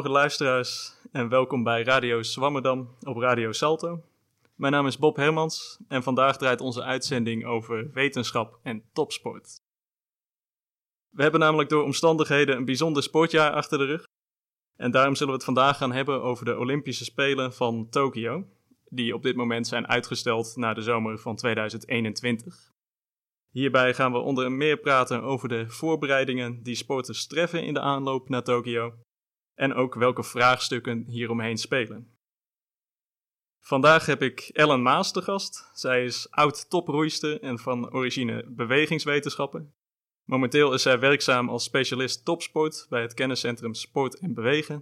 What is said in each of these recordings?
Goedemorgen luisteraars en welkom bij Radio Zwammerdam op Radio Salto. Mijn naam is Bob Hermans en vandaag draait onze uitzending over wetenschap en topsport. We hebben namelijk door omstandigheden een bijzonder sportjaar achter de rug. En daarom zullen we het vandaag gaan hebben over de Olympische Spelen van Tokio, die op dit moment zijn uitgesteld naar de zomer van 2021. Hierbij gaan we onder meer praten over de voorbereidingen die sporters treffen in de aanloop naar Tokio en ook welke vraagstukken hieromheen spelen. Vandaag heb ik Ellen Maas te gast. Zij is oud toproeister en van origine bewegingswetenschappen. Momenteel is zij werkzaam als specialist topsport bij het kenniscentrum Sport en Bewegen.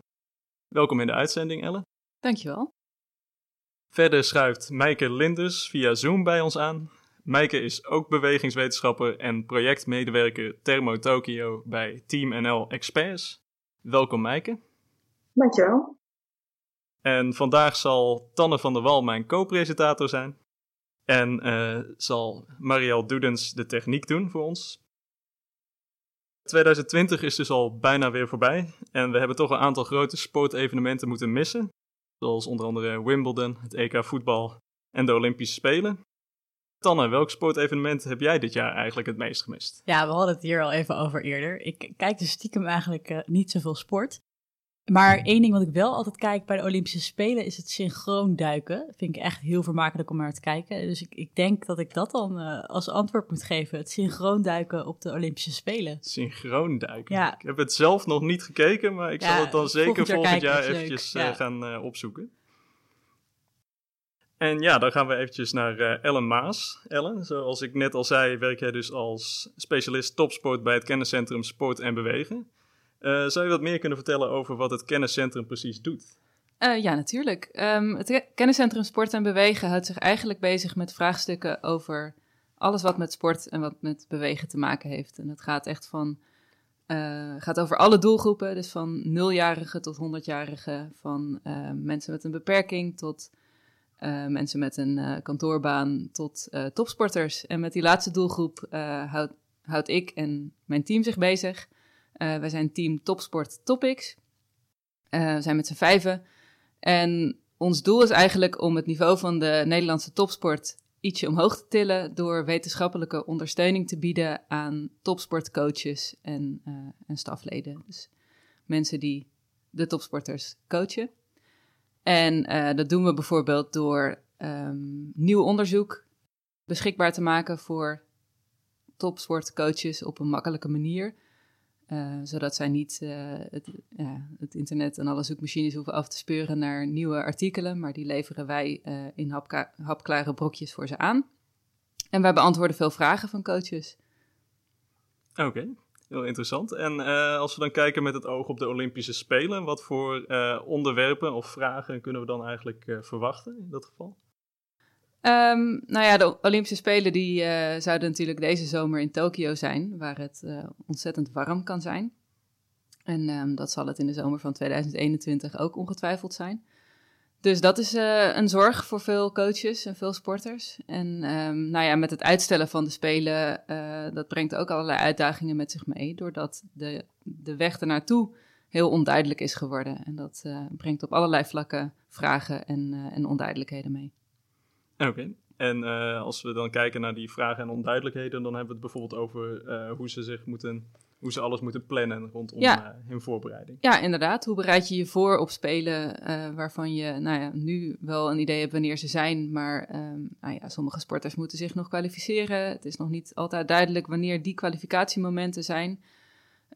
Welkom in de uitzending, Ellen. Dankjewel. Verder schuift Meike Linders via Zoom bij ons aan. Meike is ook bewegingswetenschapper en projectmedewerker Thermo Tokyo bij Team NL Experts. Welkom Meike. Dankjewel. En vandaag zal Tanne van der Wal mijn co-presentator zijn. En uh, zal Marielle Doedens de techniek doen voor ons. 2020 is dus al bijna weer voorbij. En we hebben toch een aantal grote sportevenementen moeten missen. Zoals onder andere Wimbledon, het EK voetbal en de Olympische Spelen. Tanne, welk sportevenement heb jij dit jaar eigenlijk het meest gemist? Ja, we hadden het hier al even over eerder. Ik kijk dus stiekem eigenlijk uh, niet zoveel sport. Maar één ding wat ik wel altijd kijk bij de Olympische Spelen is het synchroon duiken. Vind ik echt heel vermakelijk om naar te kijken. Dus ik, ik denk dat ik dat dan uh, als antwoord moet geven. Het synchroon duiken op de Olympische Spelen. Synchroon duiken? Ja. Ik heb het zelf nog niet gekeken, maar ik ja, zal het dan zeker volgend jaar, volgend jaar eventjes uh, gaan uh, opzoeken. En ja, dan gaan we eventjes naar uh, Ellen Maas. Ellen, zoals ik net al zei, werk jij dus als specialist topsport bij het kenniscentrum Sport en Bewegen. Uh, zou je wat meer kunnen vertellen over wat het kenniscentrum precies doet? Uh, ja, natuurlijk. Um, het kenniscentrum Sport en Bewegen houdt zich eigenlijk bezig met vraagstukken over alles wat met sport en wat met bewegen te maken heeft. En dat gaat echt van, uh, gaat over alle doelgroepen, dus van nuljarigen tot honderdjarigen, van mensen met een beperking tot mensen met een kantoorbaan tot topsporters. En met die laatste doelgroep houd, houd ik en mijn team zich bezig. Uh, wij zijn team Topsport Topics. Uh, we zijn met z'n vijven. En ons doel is eigenlijk om het niveau van de Nederlandse topsport ietsje omhoog te tillen door wetenschappelijke ondersteuning te bieden aan topsportcoaches en, uh, en stafleden. Dus mensen die de topsporters coachen. En dat doen we bijvoorbeeld door um, nieuw onderzoek beschikbaar te maken voor topsportcoaches op een makkelijke manier. Uh, zodat zij niet uh, het, het, internet en alle zoekmachines hoeven af te speuren naar nieuwe artikelen, maar die leveren wij uh, in hapklare brokjes voor ze aan. En wij beantwoorden veel vragen van coaches. Oké, heel interessant. En als we dan kijken met het oog op de Olympische Spelen, wat voor onderwerpen of vragen kunnen we dan eigenlijk verwachten in dat geval? Um, nou ja, de Olympische Spelen die uh, zouden natuurlijk deze zomer in Tokio zijn, waar het uh, ontzettend warm kan zijn. En um, dat zal het in de zomer van 2021 ook ongetwijfeld zijn. Dus dat is uh, een zorg voor veel coaches en veel sporters. En um, nou ja, met het uitstellen van de Spelen, dat brengt ook allerlei uitdagingen met zich mee, doordat de, de weg ernaartoe heel onduidelijk is geworden. En dat brengt op allerlei vlakken vragen en, en onduidelijkheden mee. Oké. En uh, als we dan kijken naar die vragen en onduidelijkheden, dan hebben we het bijvoorbeeld over uh, hoe ze zich moeten, hoe ze alles moeten plannen rondom ja. uh, hun voorbereiding. Ja, inderdaad. Hoe bereid je je voor op spelen waarvan je nou ja, nu wel een idee hebt wanneer ze zijn, maar um, nou ja, sommige sporters moeten zich nog kwalificeren. Het is nog niet altijd duidelijk wanneer die kwalificatiemomenten zijn.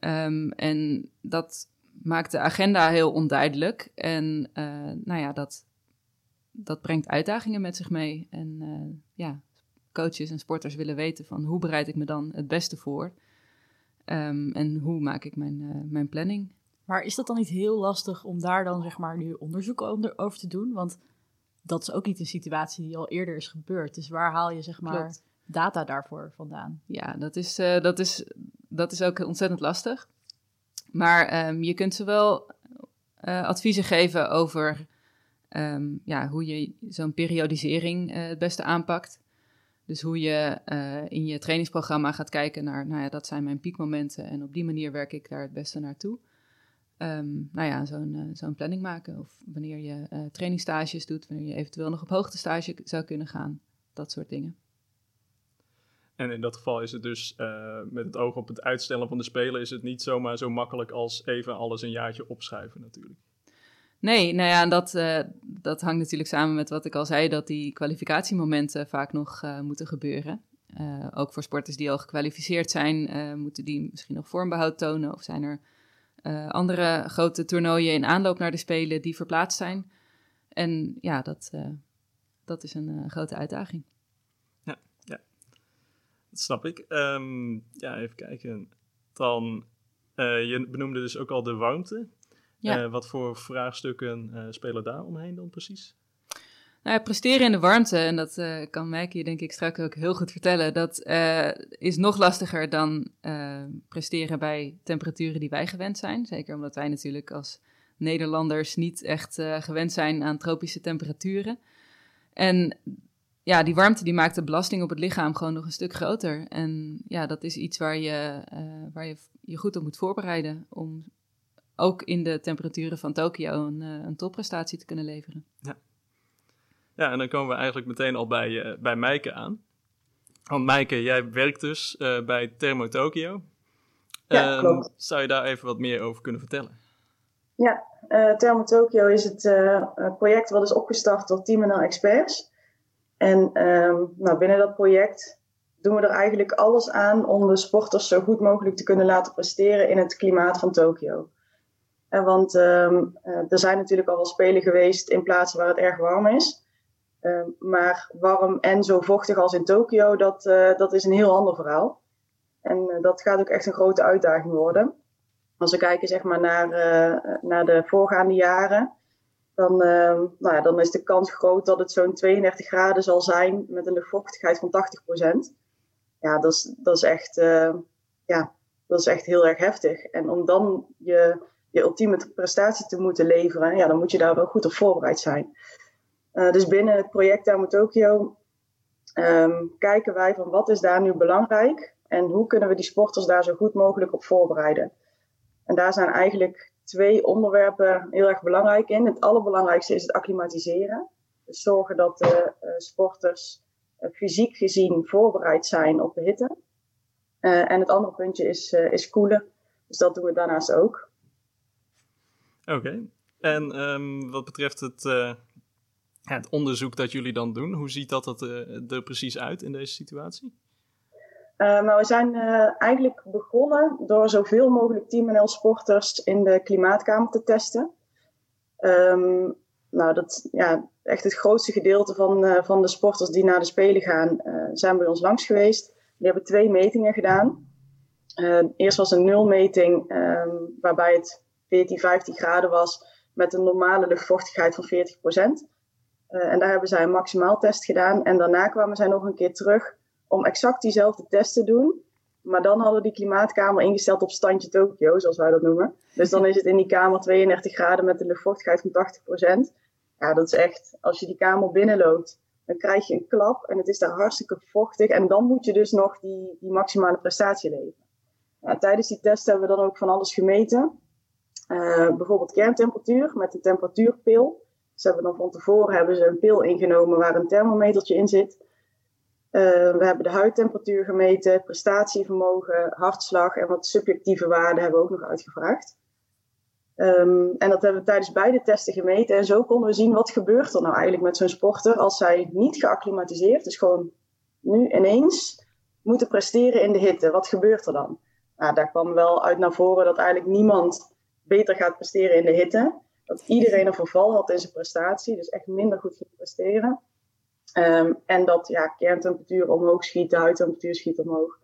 Um, en dat maakt de agenda heel onduidelijk. En nou ja, dat dat brengt uitdagingen met zich mee. En uh, ja, coaches en sporters willen weten van hoe bereid ik me dan het beste voor? Um, en hoe maak ik mijn, uh, mijn planning? Maar is dat dan niet heel lastig om daar dan zeg maar nu onderzoek over te doen? Want dat is ook niet een situatie die al eerder is gebeurd. Dus waar haal je zeg maar Klopt. data daarvoor vandaan? Ja, dat is, uh, dat is, dat is ook ontzettend lastig. Maar um, je kunt ze wel adviezen geven over um, ja, hoe je zo'n periodisering uh, het beste aanpakt. Dus hoe je uh, in je trainingsprogramma gaat kijken naar, nou ja, dat zijn mijn piekmomenten en op die manier werk ik daar het beste naartoe. ehm, nou ja, zo'n zo'n planning maken. Of wanneer je uh, trainingsstages doet, wanneer je eventueel nog op hoogtestage zou kunnen gaan. Dat soort dingen. En in dat geval is het dus met het oog op het uitstellen van de Spelen... is het niet zomaar zo makkelijk als even alles een jaartje opschuiven natuurlijk. Nee, nou ja, dat, uh, dat hangt natuurlijk samen met wat ik al zei, dat die kwalificatiemomenten vaak nog uh, moeten gebeuren. Uh, ook voor sporters die al gekwalificeerd zijn, moeten die misschien nog vormbehoud tonen. Of zijn er andere grote toernooien in aanloop naar de Spelen die verplaatst zijn. En ja, dat, dat is een grote uitdaging. Ja, ja, dat snap ik. Um, ja, even kijken. Dan, je benoemde dus ook al de warmte. Ja. Eh, wat voor vraagstukken uh, spelen daar omheen dan precies? Nou, presteren in de warmte, en dat uh, kan Mijke denk ik straks ook heel goed vertellen, dat is nog lastiger dan presteren bij temperaturen die wij gewend zijn. Zeker omdat wij natuurlijk als Nederlanders niet echt gewend zijn aan tropische temperaturen. En ja, die warmte die maakt de belasting op het lichaam gewoon nog een stuk groter. En ja, dat is iets waar je waar je, je goed op moet voorbereiden om ook in de temperaturen van Tokio een, uh, een topprestatie te kunnen leveren. Ja. ja, en dan komen we eigenlijk meteen al bij, uh, bij Meike aan. Want Meike, jij werkt dus uh, bij Thermo Tokio. Ja, ehm, klopt. Zou je daar even wat meer over kunnen vertellen? Ja, Thermo Tokio is het project wat is opgestart door Team NL Experts. En um, nou, binnen dat project doen we er eigenlijk alles aan om de sporters zo goed mogelijk te kunnen laten presteren in het klimaat van Tokio. En want um, er zijn natuurlijk al wel spelen geweest in plaatsen waar het erg warm is. Um, maar warm en zo vochtig als in Tokio, dat, uh, dat is een heel ander verhaal. En dat gaat ook echt een grote uitdaging worden. Als we kijken zeg maar, naar, naar de voorgaande jaren, dan, nou ja, dan is de kans groot dat het zo'n 32 graden zal zijn met een luchtvochtigheid van 80%. Ja, dat is, dat is, echt, ja, dat is echt heel erg heftig. En om dan je je ultieme prestatie te moeten leveren, ja, dan moet je daar wel goed op voorbereid zijn. Uh, dus binnen het project Damo Tokyo um, kijken wij van wat is daar nu belangrijk en hoe kunnen we die sporters daar zo goed mogelijk op voorbereiden. En daar zijn eigenlijk twee onderwerpen heel erg belangrijk in. Het allerbelangrijkste is het acclimatiseren. Dus zorgen dat de uh, sporters uh, fysiek gezien voorbereid zijn op de hitte. en het andere puntje is, is koelen. Dus dat doen we daarnaast ook. Oké. En um, wat betreft het, uh, het onderzoek dat jullie dan doen, hoe ziet dat, dat uh, er precies uit in deze situatie? Uh, nou, we zijn eigenlijk begonnen door zoveel mogelijk Team NL sporters in de klimaatkamer te testen. Um, nou, dat, ja, echt het grootste gedeelte van, van de sporters die naar de Spelen gaan, zijn bij ons langs geweest. Die hebben twee metingen gedaan. eerst was een nulmeting, um, waarbij het 14, 15 graden was met een normale luchtvochtigheid van 40 procent. Uh, en daar hebben zij een maximaal test gedaan. En daarna kwamen zij nog een keer terug om exact diezelfde test te doen. Maar dan hadden we die klimaatkamer ingesteld op standje Tokio, zoals wij dat noemen. Dus dan is het in die kamer 32 graden met een luchtvochtigheid van 80 procent. Ja, dat is echt, als je die kamer binnenloopt, dan krijg je een klap en het is daar hartstikke vochtig. En dan moet je dus nog die, die maximale prestatie leveren. Tijdens die test hebben we dan ook van alles gemeten. Uh, bijvoorbeeld kerntemperatuur met een temperatuurpil. Ze hebben dan van tevoren hebben ze een pil ingenomen waar een thermometertje in zit. Uh, we hebben de huidtemperatuur gemeten, prestatievermogen, hartslag en wat subjectieve waarden hebben we ook nog uitgevraagd. Um, en dat hebben we tijdens beide testen gemeten. En zo konden we zien wat gebeurt er nou eigenlijk met zo'n sporter als zij niet geacclimatiseerd, dus gewoon nu ineens moeten presteren in de hitte. Wat gebeurt er dan? Nou, daar kwam wel uit naar voren dat eigenlijk niemand beter gaat presteren in de hitte. Dat iedereen een verval had in zijn prestatie, dus echt minder goed ging presteren. Um, en dat ja, kerntemperatuur omhoog schiet, huidtemperatuur schiet omhoog.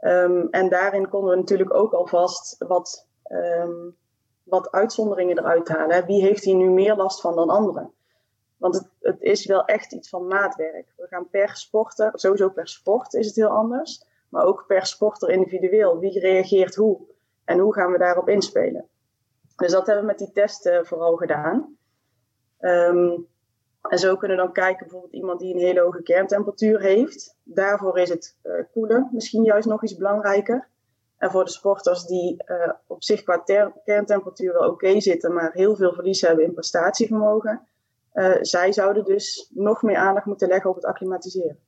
Um, en daarin konden we natuurlijk ook alvast wat, um, wat uitzonderingen eruit halen. Wie heeft hier nu meer last van dan anderen? Want het, het, is wel echt iets van maatwerk. We gaan per sporter, sowieso per sport is het heel anders. Maar ook per sporter individueel. Wie reageert hoe? En hoe gaan we daarop inspelen? Dus dat hebben we met die testen vooral gedaan. Um, en zo kunnen we dan kijken, bijvoorbeeld iemand die een hele hoge kerntemperatuur heeft. Daarvoor is het uh, koelen misschien juist nog iets belangrijker. En voor de sporters die op zich qua kerntemperatuur wel oké zitten, maar heel veel verlies hebben in prestatievermogen, zij zouden dus nog meer aandacht moeten leggen op het acclimatiseren.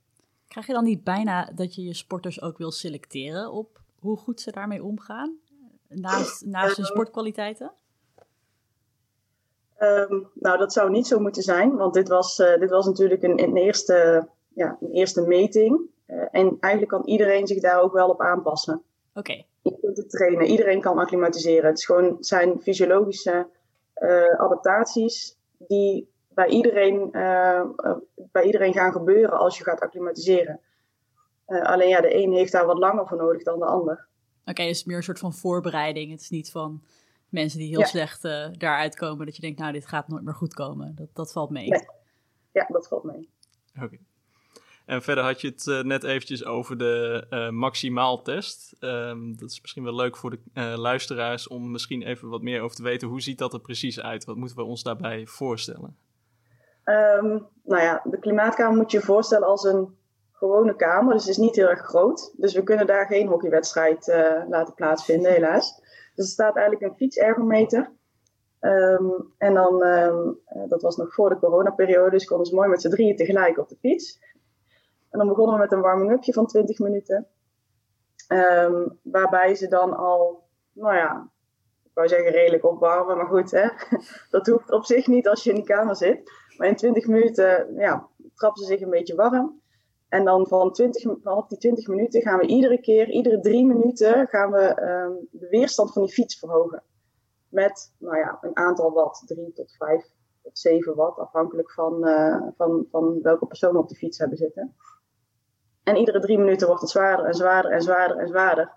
Krijg je dan niet bijna dat je je sporters ook wil selecteren op hoe goed ze daarmee omgaan? Naast, naast hun sportkwaliteiten? Ehm, nou, dat zou niet zo moeten zijn, want dit was, uh, dit was natuurlijk een, een, eerste, ja, een eerste meting. Uh, en eigenlijk kan iedereen zich daar ook wel op aanpassen. Oké. Okay. Je kunt het trainen, iedereen kan acclimatiseren. Het is gewoon, zijn fysiologische uh, adaptaties die bij iedereen, bij iedereen gaan gebeuren als je gaat acclimatiseren. alleen ja, de een heeft daar wat langer voor nodig dan de ander. Oké, dus meer een soort van voorbereiding. Het is niet van mensen die heel slecht uh, daaruit komen, dat je denkt, nou, dit gaat nooit meer goed komen. Dat, dat valt mee. Ja, dat valt mee. Oké. En verder had je het uh, net eventjes over de uh, maximaaltest. Um, dat is misschien wel leuk voor de luisteraars om misschien even wat meer over te weten. Hoe ziet dat er precies uit? Wat moeten we ons daarbij voorstellen? Um, nou ja, de klimaatkamer moet je je voorstellen als een gewone kamer. Dus het is niet heel erg groot. Dus we kunnen daar geen hockeywedstrijd laten plaatsvinden, helaas. Dus er staat eigenlijk een fietsergometer. Um, en dan, um, dat was nog voor de coronaperiode, dus konden ze mooi met z'n drieën tegelijk op de fiets. En dan begonnen we met een warming-upje van 20 minuten. Um, waarbij ze dan al, nou ja, ik wou zeggen redelijk opwarmen, maar goed, hè? dat hoeft op zich niet als je in die kamer zit. Maar in 20 minuten ja, trappen ze zich een beetje warm. En dan van 20, vanaf die 20 minuten gaan we iedere keer, iedere drie minuten, gaan we um, de weerstand van die fiets verhogen. Met nou ja, een aantal watt, 3 tot 5 tot 7 watt, afhankelijk van, uh, van, van welke persoon op de fiets hebben zitten. En iedere drie minuten wordt het zwaarder en zwaarder en zwaarder en zwaarder.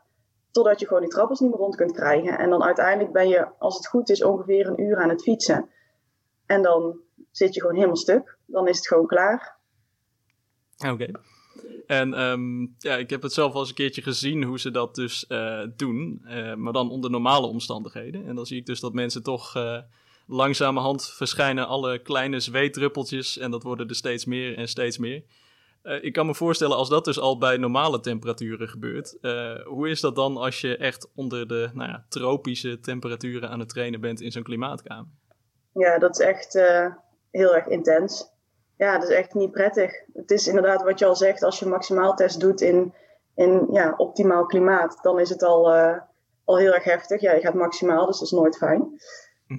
Totdat je gewoon die trappers niet meer rond kunt krijgen. En dan uiteindelijk ben je, als het goed is, ongeveer een uur aan het fietsen. En dan zit je gewoon helemaal stuk. Dan is het gewoon klaar. Oké. En um, ja, ik heb het zelf al eens een keertje gezien hoe ze dat dus uh, doen, uh, maar dan onder normale omstandigheden. En dan zie ik dus dat mensen toch uh, langzamerhand verschijnen alle kleine zweetdruppeltjes en dat worden er steeds meer en steeds meer. ik kan me voorstellen als dat dus al bij normale temperaturen gebeurt, hoe is dat dan als je echt onder de nou ja, tropische temperaturen aan het trainen bent in zo'n klimaatkamer? Ja, dat is echt heel erg intens ja, dat is echt niet prettig. Het is inderdaad wat je al zegt, als je maximaal test doet in, in ja, optimaal klimaat, dan is het al, uh, al heel erg heftig. Ja, je gaat maximaal, dus dat is nooit fijn.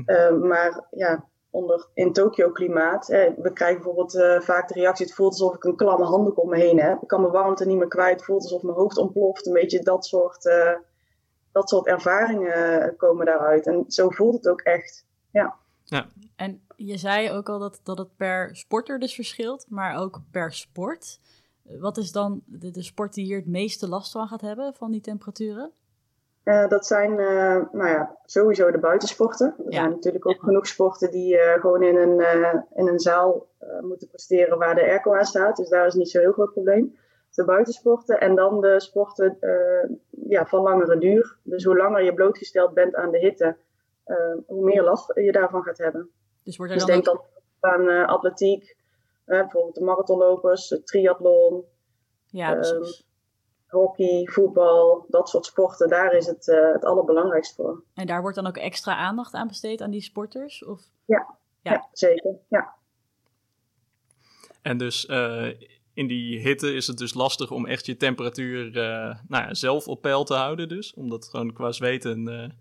Uh, maar ja, onder, in Tokio klimaat, we krijgen bijvoorbeeld uh, vaak de reactie, het voelt alsof ik een klamme handdoek om me heen heb. Ik kan mijn warmte niet meer kwijt, het voelt alsof mijn hoofd ontploft. Een beetje dat soort, dat soort ervaringen komen daaruit. En zo voelt het ook echt, ja. ja. En je zei ook al dat, dat het per sporter dus verschilt, maar ook per sport. Wat is dan de, de sport die hier het meeste last van gaat hebben, van die temperaturen? Uh, dat zijn uh, nou ja, sowieso de buitensporten. Er ja. zijn natuurlijk ook genoeg sporten die uh, gewoon in een, in een zaal moeten presteren waar de airco aan staat. Dus daar is niet zo heel groot probleem. De buitensporten en dan de sporten ja, van langere duur. Dus hoe langer je blootgesteld bent aan de hitte, hoe meer last je daarvan gaat hebben. Dus wordt er dus dan denk ook... dan aan uh, atletiek, uh, bijvoorbeeld de marathonlopers, het triathlon, ja, um, hockey, voetbal, dat soort sporten. Daar is het uh, het allerbelangrijkste voor. En daar wordt dan ook extra aandacht aan besteed aan die sporters? Of? Ja, ja. ja zeker. Ja. En dus in die hitte is het dus lastig om echt je temperatuur nou ja, zelf op peil te houden dus. Omdat gewoon qua zweten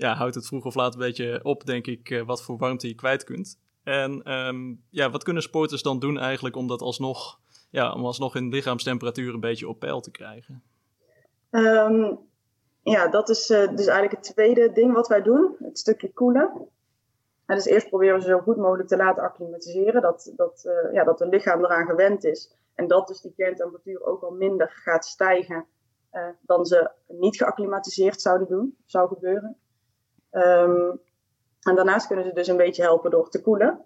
ja, houdt het vroeg of laat een beetje op, denk ik, uh, wat voor warmte je kwijt kunt. En um, ja, wat kunnen sporters dan doen eigenlijk om dat alsnog, ja, om alsnog hun lichaamstemperatuur een beetje op peil te krijgen? Um, ja, dat is uh, dus eigenlijk het tweede ding wat wij doen, het stukje koelen. En dus eerst proberen ze zo goed mogelijk te laten acclimatiseren, dat, dat, uh, ja, dat het lichaam eraan gewend is. En dat dus die kerntemperatuur ook al minder gaat stijgen dan ze niet geacclimatiseerd zouden doen, zou gebeuren. Um, en daarnaast kunnen ze dus een beetje helpen door te koelen.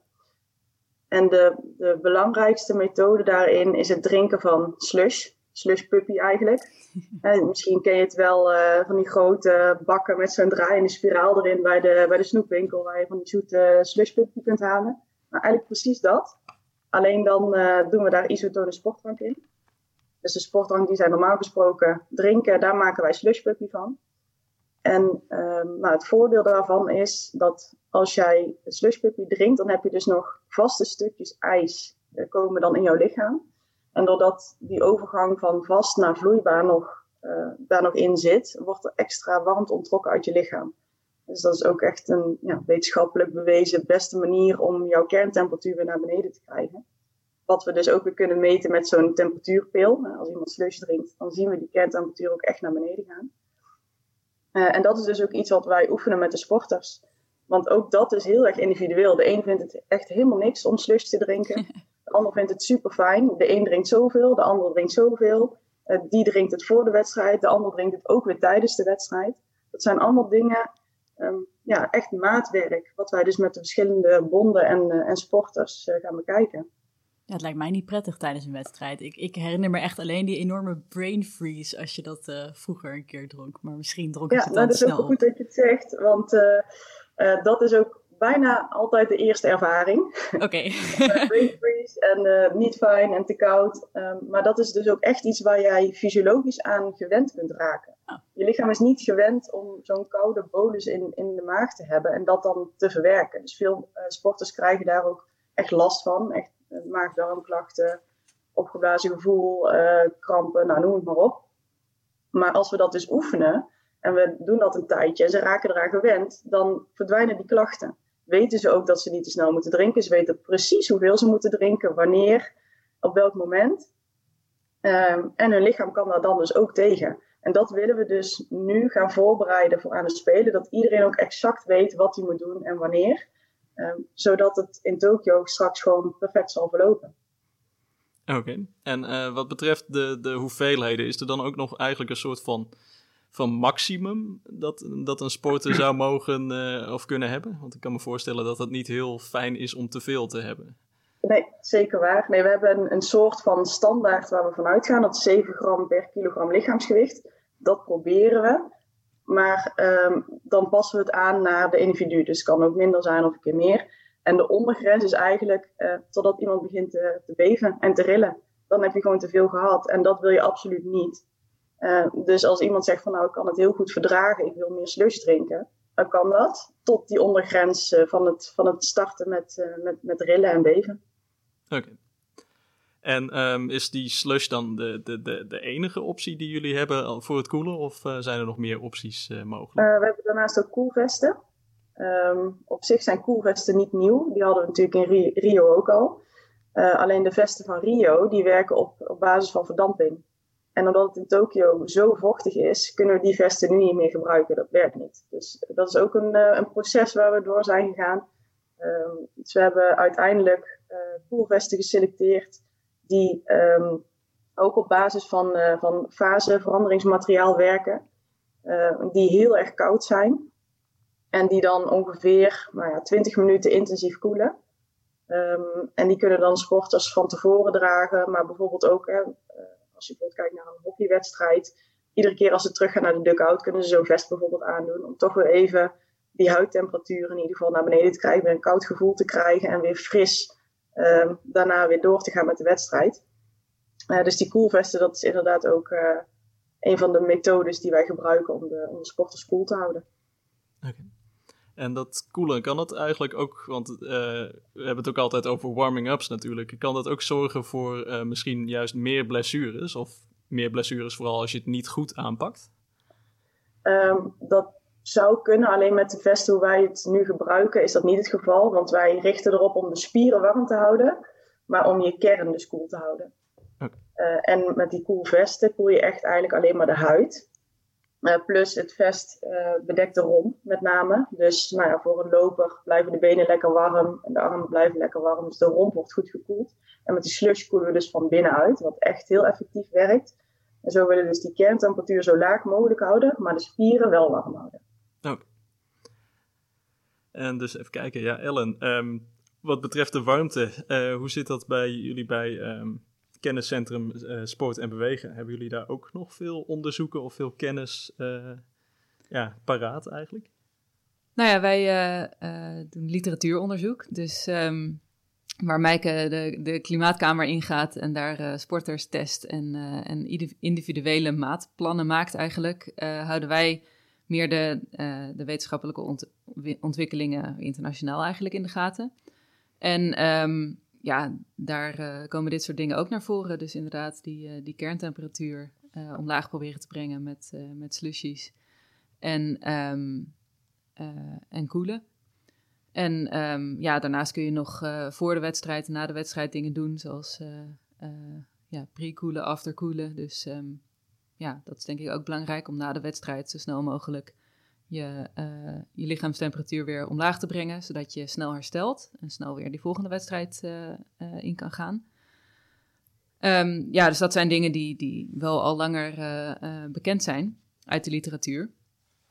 En de, de belangrijkste methode daarin is het drinken van slush. Slush puppy eigenlijk. En misschien ken je het wel uh, van die grote bakken met zo'n draaiende spiraal erin bij de, bij de snoepwinkel. Waar je van die zoete slush puppy kunt halen. Nou, eigenlijk precies dat. Alleen dan uh, doen we daar isotone sportdrank in. Dus de sportdrank die zij normaal gesproken drinken, daar maken wij slushpuppy van. En ehm, nou, het voordeel daarvan is dat als jij slushpuppy drinkt, dan heb je dus nog vaste stukjes ijs uh, komen dan in jouw lichaam. En doordat die overgang van vast naar vloeibaar nog, uh, daar nog in zit, wordt er extra warmte onttrokken uit je lichaam. Dus dat is ook echt een ja, wetenschappelijk bewezen beste manier om jouw kerntemperatuur weer naar beneden te krijgen. Wat we dus ook weer kunnen meten met zo'n temperatuurpil. Als iemand slush drinkt, dan zien we die kerntemperatuur ook echt naar beneden gaan. Uh, en dat is dus ook iets wat wij oefenen met de sporters. Want ook dat is heel erg individueel. De een vindt het echt helemaal niks om slush te drinken. De ander vindt het super fijn. De een drinkt zoveel, de ander drinkt zoveel. Uh, die drinkt het voor de wedstrijd, de ander drinkt het ook weer tijdens de wedstrijd. Dat zijn allemaal dingen, um, ja, echt maatwerk. Wat wij dus met de verschillende bonden en, uh, en sporters gaan bekijken. Ja, het lijkt mij niet prettig tijdens een wedstrijd. Ik, ik herinner me echt alleen die enorme brain freeze als je dat uh, vroeger een keer dronk. Maar misschien dronk ik ja, het dan nou, snel dat is ook goed dat je het zegt, want uh, uh, dat is ook bijna altijd de eerste ervaring. Oké. Okay. brain freeze en niet fijn en te koud. Um, maar dat is dus ook echt iets waar jij fysiologisch aan gewend kunt raken. Oh. Je lichaam is niet gewend om zo'n koude bolus in, in de maag te hebben en dat dan te verwerken. Dus veel sporters krijgen daar ook echt last van. Echt maag-darmklachten, opgeblazen gevoel, uh, krampen, nou noem het maar op. Maar als we dat dus oefenen en we doen dat een tijdje en ze raken eraan gewend, dan verdwijnen die klachten. Weten ze ook dat ze niet te snel moeten drinken. Ze weten precies hoeveel ze moeten drinken, wanneer, op welk moment. Um, en hun lichaam kan daar dan dus ook tegen. En dat willen we dus nu gaan voorbereiden voor aan het spelen. Dat iedereen ook exact weet wat hij moet doen en wanneer. Um, zodat het in Tokio straks gewoon perfect zal verlopen. Oké, okay. en uh, wat betreft de, de hoeveelheden, is er dan ook nog eigenlijk een soort van, van maximum dat, dat een sporter zou mogen uh, of kunnen hebben? Want ik kan me voorstellen dat dat niet heel fijn is om te veel te hebben. Nee, zeker waar. Nee, we hebben een, een soort van standaard waar we vanuit gaan. Dat is 7 gram per kilogram lichaamsgewicht. Dat proberen we. Maar um, dan passen we het aan naar de individu. Dus het kan ook minder zijn of een keer meer. En de ondergrens is eigenlijk uh, totdat iemand begint te, te, beven en te rillen. Dan heb je gewoon te veel gehad. En dat wil je absoluut niet. Uh, dus als iemand zegt van nou ik kan het heel goed verdragen, ik wil meer slush drinken. Dan kan dat tot die ondergrens uh, van, het, van het starten met, met, met rillen en beven. Oké. En um, is die slush dan de, de, de, de enige optie die jullie hebben voor het koelen? Of uh, zijn er nog meer opties uh, mogelijk? We hebben daarnaast ook koelvesten. Um, op zich zijn koelvesten niet nieuw. Die hadden we natuurlijk in Rio ook al. alleen de vesten van Rio die werken op, op basis van verdamping. En omdat het in Tokio zo vochtig is, kunnen we die vesten nu niet meer gebruiken. Dat werkt niet. Dus dat is ook een, een proces waar we door zijn gegaan. Um, dus we hebben uiteindelijk koelvesten geselecteerd die um, ook op basis van, uh, van faseveranderingsmateriaal werken, uh, die heel erg koud zijn en die dan ongeveer nou ja, 20 minuten intensief koelen. Um, en die kunnen dan sporters van tevoren dragen, maar bijvoorbeeld ook, hè, als je bijvoorbeeld kijkt naar een hockeywedstrijd, iedere keer als ze terug gaan naar de dugout, kunnen ze zo'n vest bijvoorbeeld aandoen, om toch weer even die huidtemperatuur in ieder geval naar beneden te krijgen, weer een koud gevoel te krijgen en weer fris uh, daarna weer door te gaan met de wedstrijd. Uh, dus die koelvesten, dat is inderdaad ook uh, een van de methodes die wij gebruiken om de, om de sporters koel te houden. Oké. Okay. En dat koelen, kan dat eigenlijk ook, want uh, we hebben het ook altijd over warming-ups natuurlijk. Kan dat ook zorgen voor misschien juist meer blessures? Of meer blessures vooral als je het niet goed aanpakt? Um, dat zou kunnen, alleen met de vesten hoe wij het nu gebruiken is dat niet het geval. Want wij richten erop om de spieren warm te houden, maar om je kern dus koel te houden. Okay. Uh, en met die koelvesten koel je echt eigenlijk alleen maar de huid. Uh, plus het vest uh, bedekt de romp met name. Dus nou ja, voor een loper blijven de benen lekker warm en de armen blijven lekker warm. Dus de romp wordt goed gekoeld. En met die slush koelen we dus van binnenuit, wat echt heel effectief werkt. En zo willen we dus die kerntemperatuur zo laag mogelijk houden, maar de spieren wel warm houden. Oh. En dus even kijken, ja, Ellen, um, wat betreft de warmte, uh, hoe zit dat bij jullie bij um, Kenniscentrum uh, Sport en Bewegen? Hebben jullie daar ook nog veel onderzoeken of veel kennis uh, ja, paraat eigenlijk? Nou ja, wij doen literatuuronderzoek. Dus um, waar Mijke de, de klimaatkamer ingaat en daar sporters test en, en individuele maatplannen maakt eigenlijk, houden wij meer de, de wetenschappelijke ontwikkelingen internationaal eigenlijk in de gaten. En ehm, ja, daar komen dit soort dingen ook naar voren. Dus inderdaad, die, die kerntemperatuur omlaag proberen te brengen met, met slushies en, um, en koelen. En ehm, ja, daarnaast kun je nog voor de wedstrijd en na de wedstrijd dingen doen, zoals ja, pre-koelen, after-koelen. Dus um, ja, dat is denk ik ook belangrijk om na de wedstrijd zo snel mogelijk je, je lichaamstemperatuur weer omlaag te brengen, zodat je snel herstelt en snel weer die volgende wedstrijd in kan gaan. Um, ja, dus dat zijn dingen die, die wel al langer bekend zijn uit de literatuur.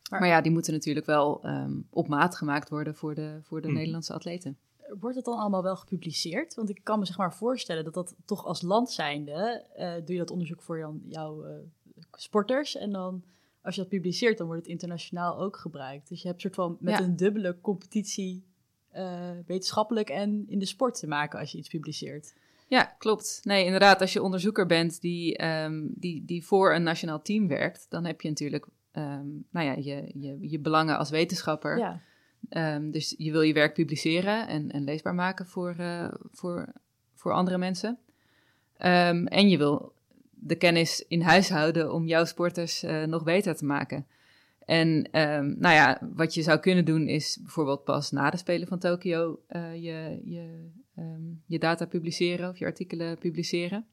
Maar, ja, die moeten natuurlijk wel um, op maat gemaakt worden voor de, voor de hmm. Nederlandse atleten. Wordt het dan allemaal wel gepubliceerd? Want ik kan me zeg maar voorstellen dat dat toch als land zijnde, uh, doe je dat onderzoek voor jou, jouw uh, sporters en dan als je dat publiceert, dan wordt het internationaal ook gebruikt. Dus je hebt soort van met een dubbele competitie uh, wetenschappelijk en in de sport te maken als je iets publiceert. Ja, klopt. Nee, inderdaad, als je onderzoeker bent die, um, die, die voor een nationaal team werkt, dan heb je natuurlijk um, nou ja, je, je, je belangen als wetenschapper. Ja. Um, dus je wil je werk publiceren en, en leesbaar maken voor, uh, voor, voor andere mensen. En je wil de kennis in huis houden om jouw sporters uh, nog beter te maken. En nou ja, wat je zou kunnen doen is bijvoorbeeld pas na de Spelen van Tokio uh, je, je, je data publiceren of je artikelen publiceren.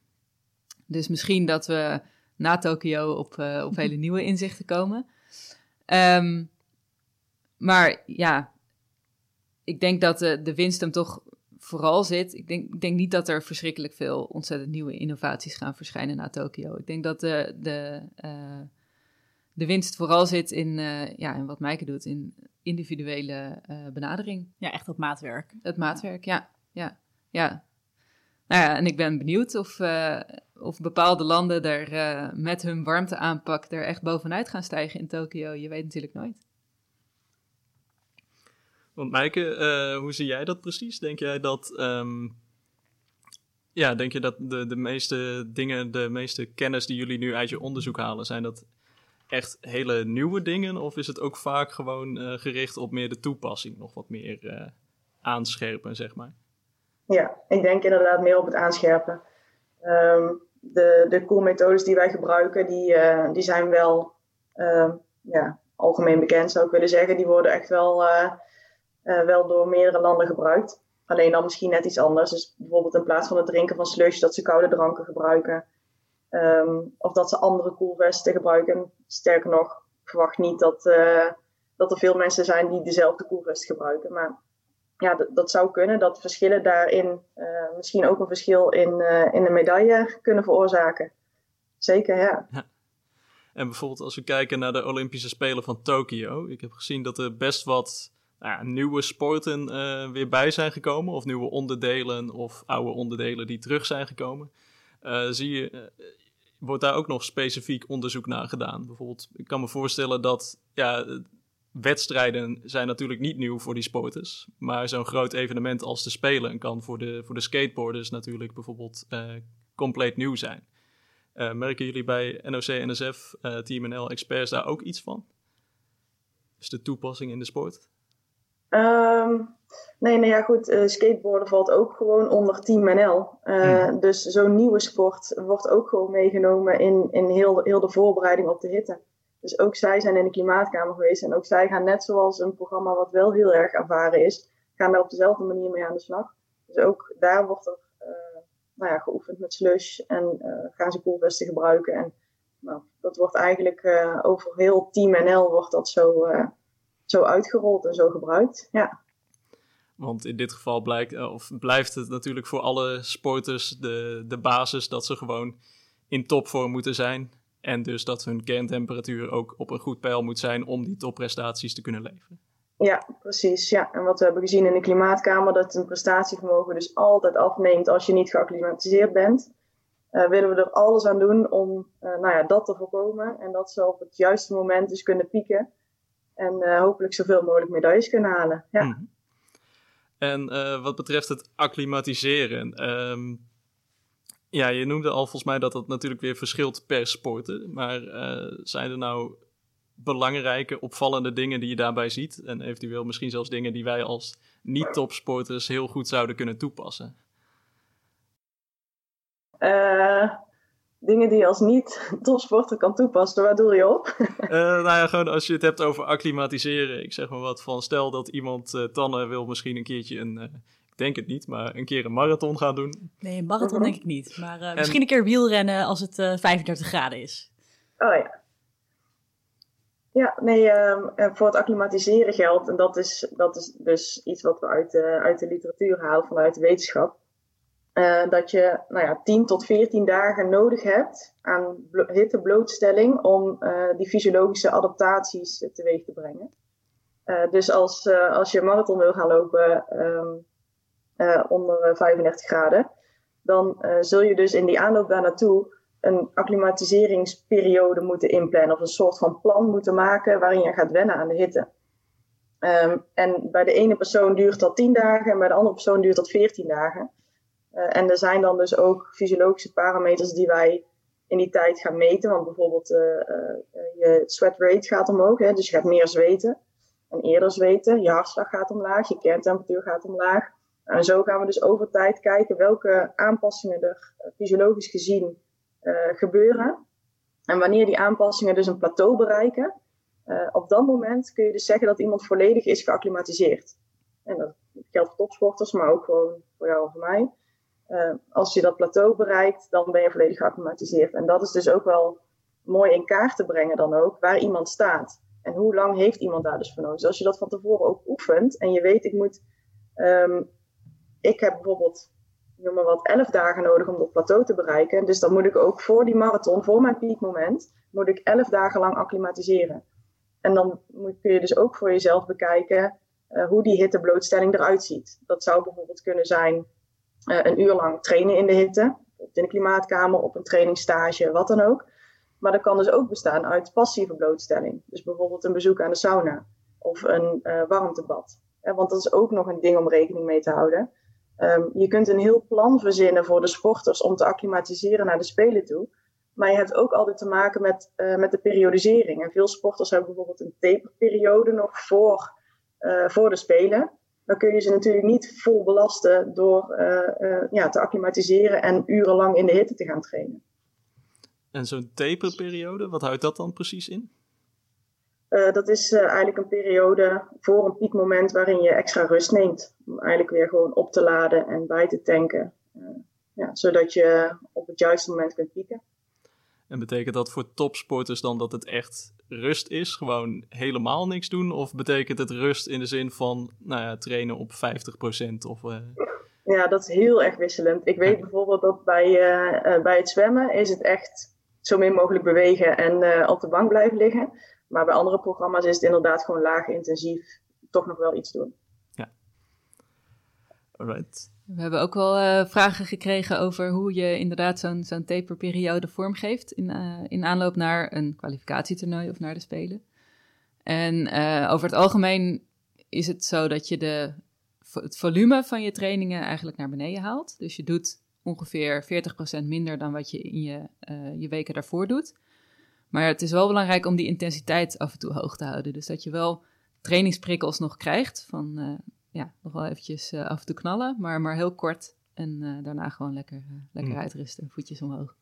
Dus misschien dat we na Tokio op, uh, op hele nieuwe inzichten komen. Um, maar ja, ik denk dat de, de winst hem toch vooral zit. Ik denk, ik denk niet dat er verschrikkelijk veel ontzettend nieuwe innovaties gaan verschijnen na Tokio. Ik denk dat de, de, uh, de winst vooral zit in, uh, ja, in wat Maaike doet, in individuele benadering. Ja, echt dat maatwerk. Het maatwerk, ja. ja, ja. Nou ja, en ik ben benieuwd of, of bepaalde landen uh, met hun warmteaanpak er echt bovenuit gaan stijgen in Tokio. Je weet natuurlijk nooit. Want Maaike, uh, hoe zie jij dat precies? Denk jij dat, um, ja, denk je dat de, de meeste dingen, de meeste kennis die jullie nu uit je onderzoek halen, zijn dat echt hele nieuwe dingen? Of is het ook vaak gewoon gericht op meer de toepassing, nog wat meer aanscherpen, zeg maar? Ja, ik denk inderdaad meer op het aanscherpen. Um, de, de koelmethodes die wij gebruiken, die, die zijn wel uh, ja, algemeen bekend, zou ik willen zeggen. Die worden echt wel, uh, wel door meerdere landen gebruikt. Alleen dan misschien net iets anders. Dus bijvoorbeeld in plaats van het drinken van slush, dat ze koude dranken gebruiken. Um, of dat ze andere koelvesten gebruiken. Sterker nog, ik verwacht niet dat, dat er veel mensen zijn die dezelfde koelvest gebruiken. Maar ja, dat, zou kunnen. Dat verschillen daarin uh, misschien ook een verschil in, in de medaille kunnen veroorzaken. Zeker, ja. ja. En bijvoorbeeld als we kijken naar de Olympische Spelen van Tokio. Ik heb gezien dat er best wat nou nieuwe sporten uh, weer bij zijn gekomen. Of nieuwe onderdelen of oude onderdelen die terug zijn gekomen. zie je, wordt daar ook nog specifiek onderzoek naar gedaan? Bijvoorbeeld, ik kan me voorstellen dat ja, wedstrijden zijn natuurlijk niet nieuw voor die sporters. Maar zo'n groot evenement als de Spelen kan voor de, voor de skateboarders natuurlijk bijvoorbeeld compleet nieuw zijn. Merken jullie bij NOC, NSF, eh, Team NL Experts daar ook iets van? Dus de toepassing in de sport? Um, nee, nou ja, goed. skateboarden valt ook gewoon onder Team NL. Hmm. Dus zo'n nieuwe sport wordt ook gewoon meegenomen in, in heel, heel de voorbereiding op de hitte. Dus ook zij zijn in de klimaatkamer geweest. En ook zij gaan net zoals een programma wat wel heel erg ervaren is, gaan daar op dezelfde manier mee aan de slag. Dus ook daar wordt er uh, nou ja, geoefend met slush en gaan ze koelvesten gebruiken. En nou, dat wordt eigenlijk over heel Team NL wordt dat zo, zo uitgerold en zo gebruikt. Ja. Want in dit geval blijkt, of blijft het natuurlijk voor alle sporters de, de basis dat ze gewoon in topvorm moeten zijn. En dus dat hun kerntemperatuur ook op een goed peil moet zijn om die topprestaties te kunnen leveren. Ja, precies. Ja. En wat we hebben gezien in de klimaatkamer, dat een prestatievermogen dus altijd afneemt als je niet geacclimatiseerd bent. Uh, willen we er alles aan doen om uh, nou ja, dat te voorkomen. En dat ze op het juiste moment dus kunnen pieken. En uh, hopelijk zoveel mogelijk medailles kunnen halen. Ja. Mm En uh, wat betreft het acclimatiseren. Um, ja, je noemde al volgens mij dat dat natuurlijk weer verschilt per sporten. Maar uh, zijn er nou belangrijke, opvallende dingen die je daarbij ziet? En eventueel misschien zelfs dingen die wij als niet-topsporters heel goed zouden kunnen toepassen? Dingen die je als niet-topsporter kan toepassen, waar doe je op? uh, nou ja, gewoon als je het hebt over acclimatiseren. Ik zeg maar wat van, stel dat iemand uh, Tanne wil misschien een keertje een, uh, ik denk het niet, maar een keer een marathon gaan doen. Nee, een marathon denk ik niet. Maar en... misschien een keer wielrennen als het 35 graden is. Oh ja. Ja, nee, um, voor het acclimatiseren geldt, en dat is, dat is dus iets wat we uit de, uit de literatuur halen vanuit de wetenschap uh, dat je nou ja, 10 tot 14 dagen nodig hebt aan hitteblootstelling om uh, die fysiologische adaptaties teweeg te brengen. Dus als, als je marathon wil gaan lopen um, onder 35 graden, dan zul je dus in die aanloop daar naartoe een acclimatiseringsperiode moeten inplannen of een soort van plan moeten maken waarin je gaat wennen aan de hitte. Um, en bij de ene persoon duurt dat 10 dagen en bij de andere persoon duurt dat 14 dagen. Uh, en er zijn dan dus ook fysiologische parameters die wij in die tijd gaan meten. Want bijvoorbeeld uh, uh, je sweat rate gaat omhoog, hè, dus je gaat meer zweten en eerder zweten. Je hartslag gaat omlaag, je kerntemperatuur gaat omlaag. En zo gaan we dus over tijd kijken welke aanpassingen er fysiologisch gezien gebeuren. En wanneer die aanpassingen dus een plateau bereiken, op dat moment kun je dus zeggen dat iemand volledig is geacclimatiseerd. En dat geldt voor topsporters, maar ook gewoon voor jou en voor mij. Uh, als je dat plateau bereikt, dan ben je volledig geacclimatiseerd. En dat is dus ook wel mooi in kaart te brengen dan ook, waar iemand staat. En hoe lang heeft iemand daar dus voor nodig. Dus als je dat van tevoren ook oefent en je weet, ik moet, um, ik heb bijvoorbeeld, noem maar wat, elf dagen nodig om dat plateau te bereiken. Dus dan moet ik ook voor die marathon, voor mijn piekmoment, moet ik elf dagen lang acclimatiseren. En dan moet, kun je dus ook voor jezelf bekijken uh, hoe die hitteblootstelling eruit ziet. Dat zou bijvoorbeeld kunnen zijn een uur lang trainen in de hitte. In de klimaatkamer, op een trainingsstage, wat dan ook. Maar dat kan dus ook bestaan uit passieve blootstelling. Dus bijvoorbeeld een bezoek aan de sauna of een uh, warmtebad. Ja, want dat is ook nog een ding om rekening mee te houden. Um, je kunt een heel plan verzinnen voor de sporters om te acclimatiseren naar de Spelen toe. Maar je hebt ook altijd te maken met, met de periodisering. En veel sporters hebben bijvoorbeeld een taperperiode nog voor, voor de Spelen dan kun je ze natuurlijk niet vol belasten door uh, uh, ja, te acclimatiseren en urenlang in de hitte te gaan trainen. En zo'n taperperiode, wat houdt dat dan precies in? Uh, dat is eigenlijk een periode voor een piekmoment waarin je extra rust neemt. Om eigenlijk weer gewoon op te laden en bij te tanken. ja, zodat je op het juiste moment kunt pieken. En betekent dat voor topsporters dan dat het echt rust is? Gewoon helemaal niks doen? Of betekent het rust in de zin van nou ja, trainen op 50% of... Uh... Ja, dat is heel erg wisselend. Ik weet bijvoorbeeld dat bij, uh, uh, bij het zwemmen is het echt zo min mogelijk bewegen en op de bank blijven liggen. Maar bij andere programma's is het inderdaad gewoon laag intensief toch nog wel iets doen. Ja. Alright. We hebben ook wel uh, vragen gekregen over hoe je inderdaad zo'n taperperiode vormgeeft in, uh, in aanloop naar een kwalificatietoernooi of naar de Spelen. En uh, over het algemeen is het zo dat je de, het volume van je trainingen eigenlijk naar beneden haalt. Dus je doet ongeveer 40% minder dan wat je in je, je weken daarvoor doet. Maar het is wel belangrijk om die intensiteit af en toe hoog te houden. Dus dat je wel trainingsprikkels nog krijgt van ja, nog wel eventjes uh, af en toe knallen, maar, maar heel kort. En uh, daarna gewoon lekker, uh, lekker mm. uitrusten, voetjes omhoog.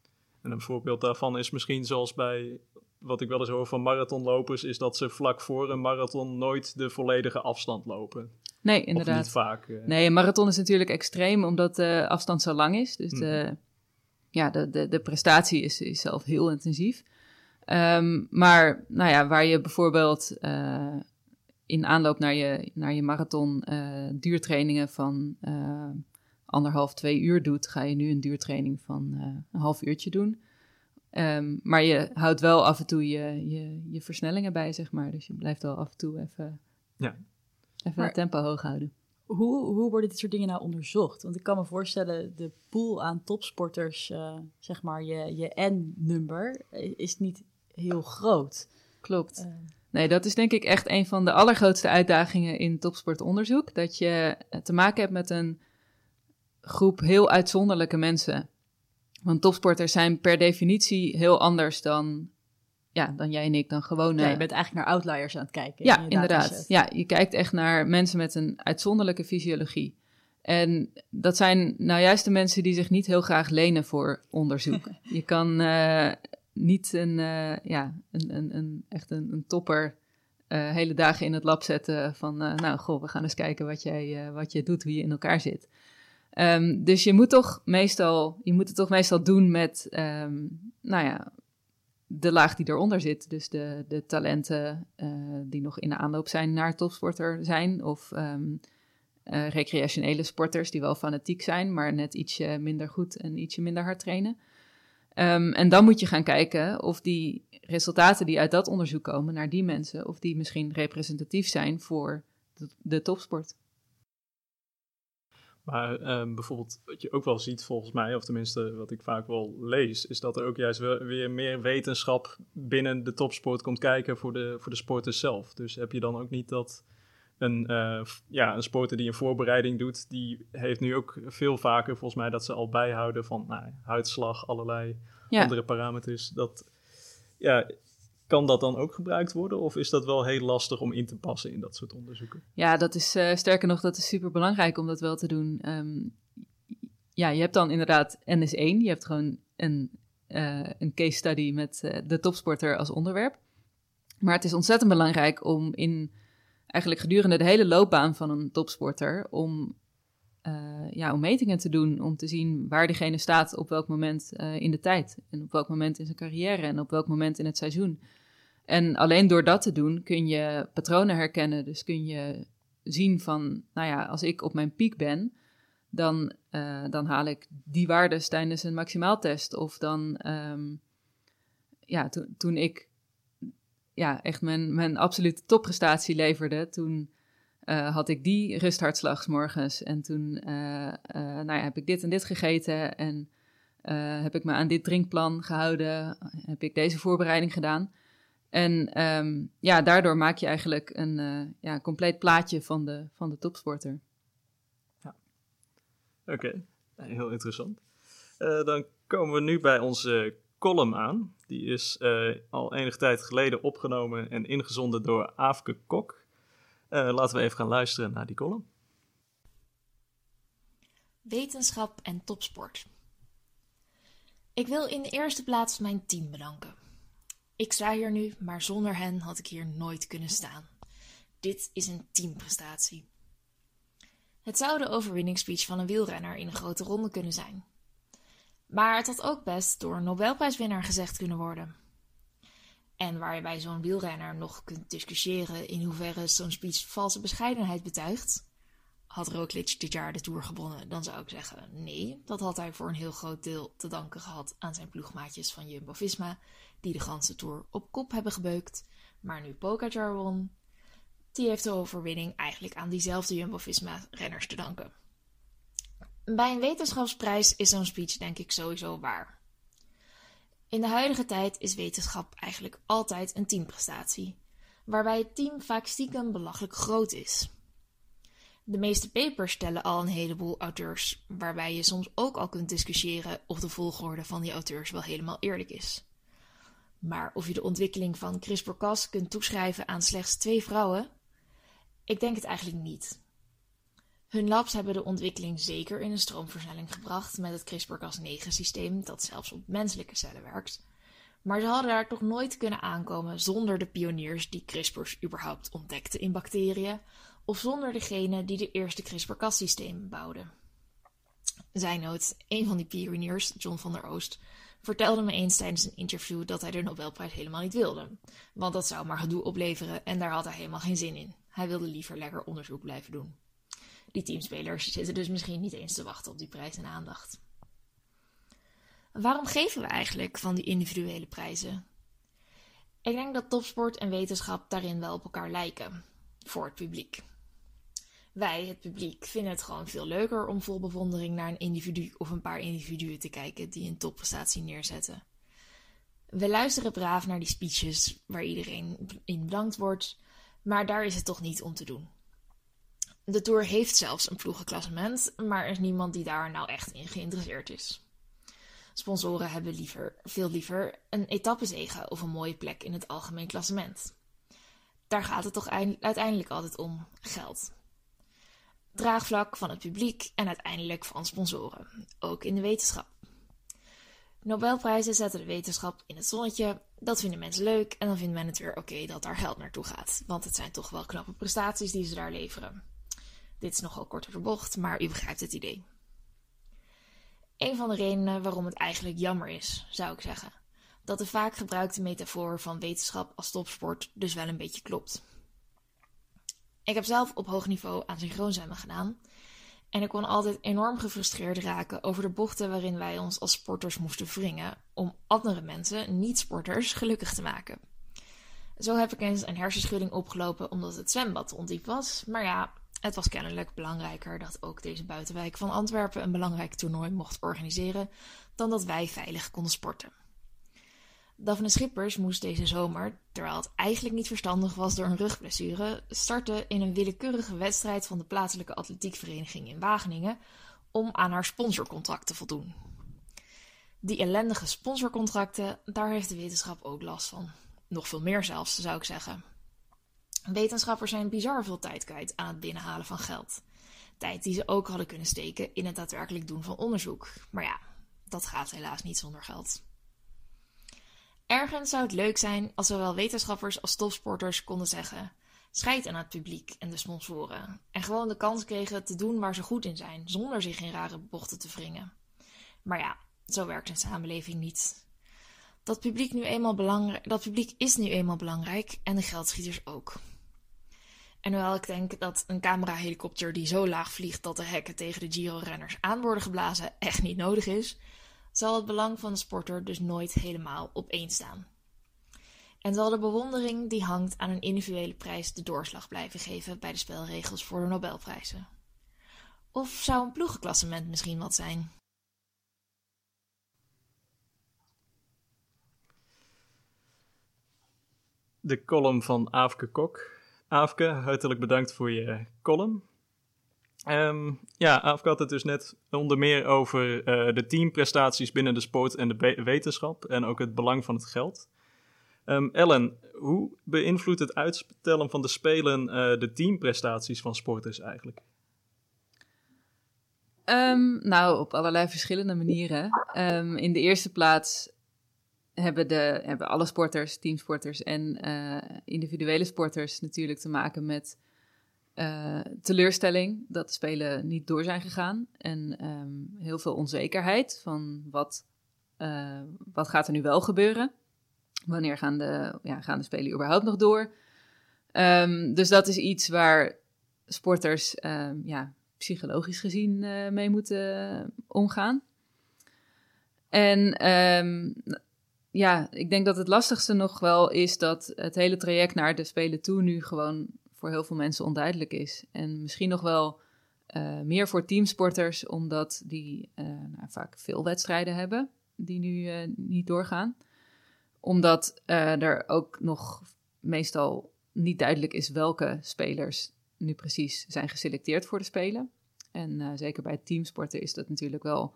En een voorbeeld daarvan is misschien zoals bij wat ik wel eens hoor van marathonlopers, is dat ze vlak voor een marathon nooit de volledige afstand lopen. Nee, inderdaad. Of niet vaak. Nee, een marathon is natuurlijk extreem omdat de afstand zo lang is. Dus de, Mm. ja, de, de, de prestatie is, is zelf heel intensief. Um, maar nou ja, waar je bijvoorbeeld uh, in aanloop naar je, naar je marathon uh, duurtrainingen van uh, anderhalf, twee uur doet, ga je nu een duurtraining van uh, een half uurtje doen. Um, maar je houdt wel af en toe je, je, je, versnellingen bij, zeg maar. Dus je blijft wel af en toe even, ja. even het tempo hoog houden. Hoe, hoe worden dit soort dingen nou onderzocht? Want ik kan me voorstellen, de pool aan topsporters, zeg maar, je, je N-nummer, is niet heel groot. Klopt. Nee, dat is denk ik echt een van de allergrootste uitdagingen in topsportonderzoek. Dat je te maken hebt met een groep heel uitzonderlijke mensen. Want topsporters zijn per definitie heel anders dan, ja, dan jij en ik, dan gewoon. Ja, je bent eigenlijk naar outliers aan het kijken. Ja, inderdaad. Ja, je kijkt echt naar mensen met een uitzonderlijke fysiologie. En dat zijn nou juist de mensen die zich niet heel graag lenen voor onderzoek. je kan uh, niet een, uh, ja, een, een, een, echt een, een topper uh, hele dagen in het lab zetten van, nou goh, we gaan eens kijken wat jij, wat je doet, hoe je in elkaar zit. Um, dus je moet toch meestal, je moet het toch meestal doen met, um, nou ja, de laag die eronder zit. Dus de, de talenten die nog in de aanloop zijn naar topsporter zijn. Of um, recreationele sporters die wel fanatiek zijn, maar net ietsje minder goed en ietsje minder hard trainen. Um, en dan moet je gaan kijken of die resultaten die uit dat onderzoek komen naar die mensen, of die misschien representatief zijn voor de, topsport. Maar um, bijvoorbeeld, wat je ook wel ziet volgens mij, of tenminste wat ik vaak wel lees, is dat er ook juist weer meer wetenschap binnen de topsport komt kijken voor de, voor de sporters zelf. Dus heb je dan ook niet dat een, uh, ja, een sporter die een voorbereiding doet, die heeft nu ook veel vaker volgens mij dat ze al bijhouden van nou, huidslag, allerlei ja. andere parameters. Dat, ja, kan dat dan ook gebruikt worden? Of is dat wel heel lastig om in te passen in dat soort onderzoeken? Ja, dat is uh, sterker nog, dat is super belangrijk om dat wel te doen. Um, ja, je hebt dan inderdaad NS1, je hebt gewoon een, uh, een case study met de topsporter als onderwerp. Maar het is ontzettend belangrijk om in eigenlijk gedurende de hele loopbaan van een topsporter, om, ja, om metingen te doen, om te zien waar diegene staat op welk moment in de tijd. En op welk moment in zijn carrière en op welk moment in het seizoen. En alleen door dat te doen kun je patronen herkennen. Dus kun je zien van, nou ja, als ik op mijn piek ben, dan, uh, dan haal ik die waardes tijdens een maximaaltest. Of dan, um, ja, to toen ik ja, echt mijn, mijn absolute topprestatie leverde, toen uh, had ik die rusthartslag morgens. En toen uh, nou ja, heb ik dit en dit gegeten en heb ik me aan dit drinkplan gehouden, heb ik deze voorbereiding gedaan. En um, ja, daardoor maak je eigenlijk een ja, compleet plaatje van de, van de topsporter. Ja. Oké, heel interessant. Dan komen we nu bij onze column aan. Die is uh, al enige tijd geleden opgenomen en ingezonden door Aafke Kok. laten we even gaan luisteren naar die column. Wetenschap en topsport. Ik wil in de eerste plaats mijn team bedanken. Ik sta hier nu, maar zonder hen had ik hier nooit kunnen staan. Dit is een teamprestatie. Het zou de overwinningsspeech van een wielrenner in een grote ronde kunnen zijn. Maar het had ook best door een Nobelprijswinnaar gezegd kunnen worden. En waar je bij zo'n wielrenner nog kunt discussiëren in hoeverre zo'n speech valse bescheidenheid betuigt, had Roglic dit jaar de Tour gewonnen, dan zou ik zeggen nee. Dat had hij voor een heel groot deel te danken gehad aan zijn ploegmaatjes van Jumbo-Visma, die de ganse Tour op kop hebben gebeukt. Maar nu Pogacar won, die heeft de overwinning eigenlijk aan diezelfde Jumbo-Visma-renners te danken. Bij een wetenschapsprijs is zo'n speech denk ik sowieso waar. In de huidige tijd is wetenschap eigenlijk altijd een teamprestatie, waarbij het team vaak stiekem belachelijk groot is. De meeste papers stellen al een heleboel auteurs, waarbij je soms ook al kunt discussiëren of de volgorde van die auteurs wel helemaal eerlijk is. Maar of je de ontwikkeling van CRISPR-Cas kunt toeschrijven aan slechts twee vrouwen? Ik denk het eigenlijk niet. Hun labs hebben de ontwikkeling zeker in een stroomversnelling gebracht met het CRISPR-Cas9-systeem dat zelfs op menselijke cellen werkt. Maar ze hadden daar toch nooit kunnen aankomen zonder de pioniers die CRISPR's überhaupt ontdekten in bacteriën, of zonder degene die de eerste CRISPR-Cas-systeem bouwden. Zijnoot, een van die pioniers, John van der Oost, vertelde me eens tijdens een interview dat hij de Nobelprijs helemaal niet wilde. Want dat zou maar gedoe opleveren en daar had hij helemaal geen zin in. Hij wilde liever lekker onderzoek blijven doen. Die teamspelers zitten dus misschien niet eens te wachten op die prijs en aandacht. Waarom geven we eigenlijk van die individuele prijzen? Ik denk dat topsport en wetenschap daarin wel op elkaar lijken, voor het publiek. Wij, het publiek, vinden het gewoon veel leuker om vol bewondering naar een individu of een paar individuen te kijken die een topprestatie neerzetten. We luisteren braaf naar die speeches waar iedereen in bedankt wordt, maar daar is het toch niet om te doen. De Tour heeft zelfs een ploegenklassement, maar er is niemand die daar nou echt in geïnteresseerd is. Sponsoren hebben liever, veel liever een etappezege of een mooie plek in het algemeen klassement. Daar gaat het toch uiteindelijk altijd om geld. Draagvlak van het publiek en uiteindelijk van sponsoren, ook in de wetenschap. Nobelprijzen zetten de wetenschap in het zonnetje. Dat vinden mensen leuk en dan vindt men het weer oké dat daar geld naartoe gaat. Want het zijn toch wel knappe prestaties die ze daar leveren. Dit is nogal kort de bocht, maar u begrijpt het idee. Een van de redenen waarom het eigenlijk jammer is, zou ik zeggen, dat de vaak gebruikte metafoor van wetenschap als topsport dus wel een beetje klopt. Ik heb zelf op hoog niveau aan synchroonzwemmen gedaan en ik kon altijd enorm gefrustreerd raken over de bochten waarin wij ons als sporters moesten wringen om andere mensen, niet-sporters, gelukkig te maken. Zo heb ik eens een hersenschudding opgelopen omdat het zwembad ondiep was, maar ja, het was kennelijk belangrijker dat ook deze buitenwijk van Antwerpen een belangrijk toernooi mocht organiseren dan dat wij veilig konden sporten. Daphne Schippers moest deze zomer, terwijl het eigenlijk niet verstandig was door een rugblessure, starten in een willekeurige wedstrijd van de plaatselijke atletiekvereniging in Wageningen om aan haar sponsorcontract te voldoen. Die ellendige sponsorcontracten, daar heeft de wetenschap ook last van. Nog veel meer zelfs, zou ik zeggen. Wetenschappers zijn bizar veel tijd kwijt aan het binnenhalen van geld. Tijd die ze ook hadden kunnen steken in het daadwerkelijk doen van onderzoek. Maar ja, dat gaat helaas niet zonder geld. Ergens zou het leuk zijn als zowel wetenschappers als topsporters konden zeggen: scheid aan het publiek en de sponsoren. En gewoon de kans kregen te doen waar ze goed in zijn, zonder zich in rare bochten te wringen. Maar ja, zo werkt een samenleving niet. Dat publiek, nu eenmaal belangrijk, dat publiek is nu eenmaal belangrijk en de geldschieters ook. En hoewel ik denk dat een camera-helikopter die zo laag vliegt dat de hekken tegen de Giro-renners aan worden geblazen echt niet nodig is, zal het belang van de sporter dus nooit helemaal op één staan. En zal de bewondering die hangt aan een individuele prijs de doorslag blijven geven bij de spelregels voor de Nobelprijzen? Of zou een ploegenklassement misschien wat zijn? De column van Aafke Kok. Aafke, hartelijk bedankt voor je column. Um, ja, Aafke had het dus net onder meer over uh, de teamprestaties binnen de sport en de wetenschap en ook het belang van het geld. Um, Ellen, hoe beïnvloedt het uitstellen van de Spelen uh, de teamprestaties van sporters eigenlijk? Um, nou, op allerlei verschillende manieren. in de eerste plaats hebben, de, hebben alle sporters, teamsporters en uh, individuele sporters natuurlijk te maken met uh, teleurstelling dat de spelen niet door zijn gegaan. En um, heel veel onzekerheid van wat, uh, wat gaat er nu wel gebeuren? Wanneer gaan de, ja, gaan de spelen überhaupt nog door? Um, dus dat is iets waar sporters um, ja, psychologisch gezien mee moeten omgaan. En ja, ik denk dat het lastigste nog wel is dat het hele traject naar de Spelen toe nu gewoon voor heel veel mensen onduidelijk is. En misschien nog wel uh, meer voor teamsporters, omdat die uh, nou, vaak veel wedstrijden hebben die nu uh, niet doorgaan. Omdat er ook nog meestal niet duidelijk is welke spelers nu precies zijn geselecteerd voor de Spelen. En zeker bij teamsporten is dat natuurlijk wel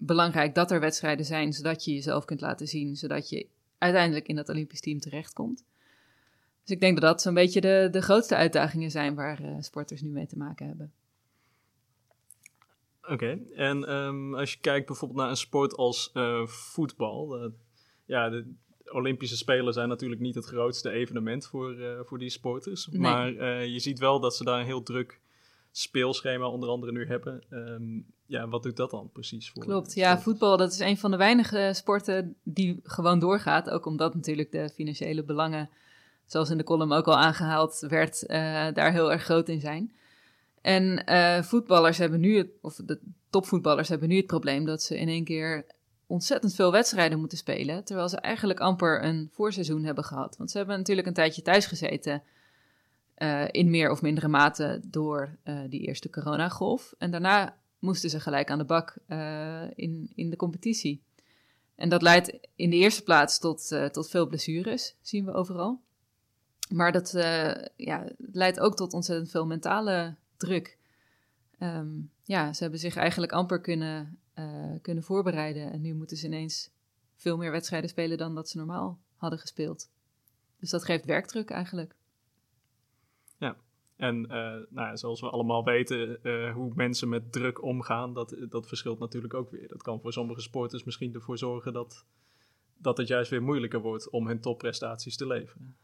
belangrijk dat er wedstrijden zijn, zodat je jezelf kunt laten zien, zodat je uiteindelijk in dat Olympisch team terechtkomt. Dus ik denk dat dat zo'n beetje de, de grootste uitdagingen zijn waar uh, sporters nu mee te maken hebben. Oké, en um, als je kijkt bijvoorbeeld naar een sport als uh, voetbal. Uh, ja, de Olympische Spelen zijn natuurlijk niet het grootste evenement voor, voor die sporters. Nee. Maar je ziet wel dat ze daar een heel druk speelschema onder andere nu hebben. Um, ja, wat doet dat dan precies voor? Klopt, ja, voetbal dat is een van de weinige sporten die gewoon doorgaat. Ook omdat natuurlijk de financiële belangen zoals in de column ook al aangehaald werd, uh, daar heel erg groot in zijn. En uh, voetballers hebben nu, het, of de topvoetballers hebben nu het probleem dat ze in één keer ontzettend veel wedstrijden moeten spelen, terwijl ze eigenlijk amper een voorseizoen hebben gehad. Want ze hebben natuurlijk een tijdje thuis gezeten, uh, in meer of mindere mate door die eerste coronagolf. En daarna moesten ze gelijk aan de bak in, in de competitie. En dat leidt in de eerste plaats tot, tot veel blessures, zien we overal. Maar dat ja, leidt ook tot ontzettend veel mentale druk. Ehm, ja, ze hebben zich eigenlijk amper kunnen, kunnen voorbereiden. En nu moeten ze ineens veel meer wedstrijden spelen dan dat ze normaal hadden gespeeld. Dus dat geeft werkdruk eigenlijk. Ja, en uh, nou, zoals we allemaal weten, uh, hoe mensen met druk omgaan, dat, dat verschilt natuurlijk ook weer. Dat kan voor sommige sporters misschien ervoor zorgen dat, dat het juist weer moeilijker wordt om hun topprestaties te leveren.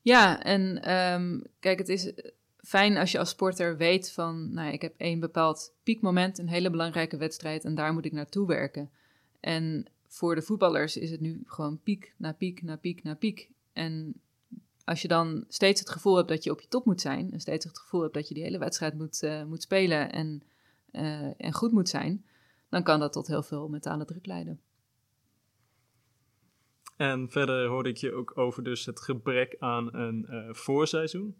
Ja, en um, kijk, het is fijn als je als sporter weet van, nou, ik heb één bepaald piekmoment, een hele belangrijke wedstrijd en daar moet ik naartoe werken. En voor de voetballers is het nu gewoon piek na piek na piek na piek. En als je dan steeds het gevoel hebt dat je op je top moet zijn, en steeds het gevoel hebt dat je die hele wedstrijd moet, uh, moet spelen en, uh, en goed moet zijn, dan kan dat tot heel veel mentale druk leiden. En verder hoorde ik je ook over dus het gebrek aan een uh, voorseizoen.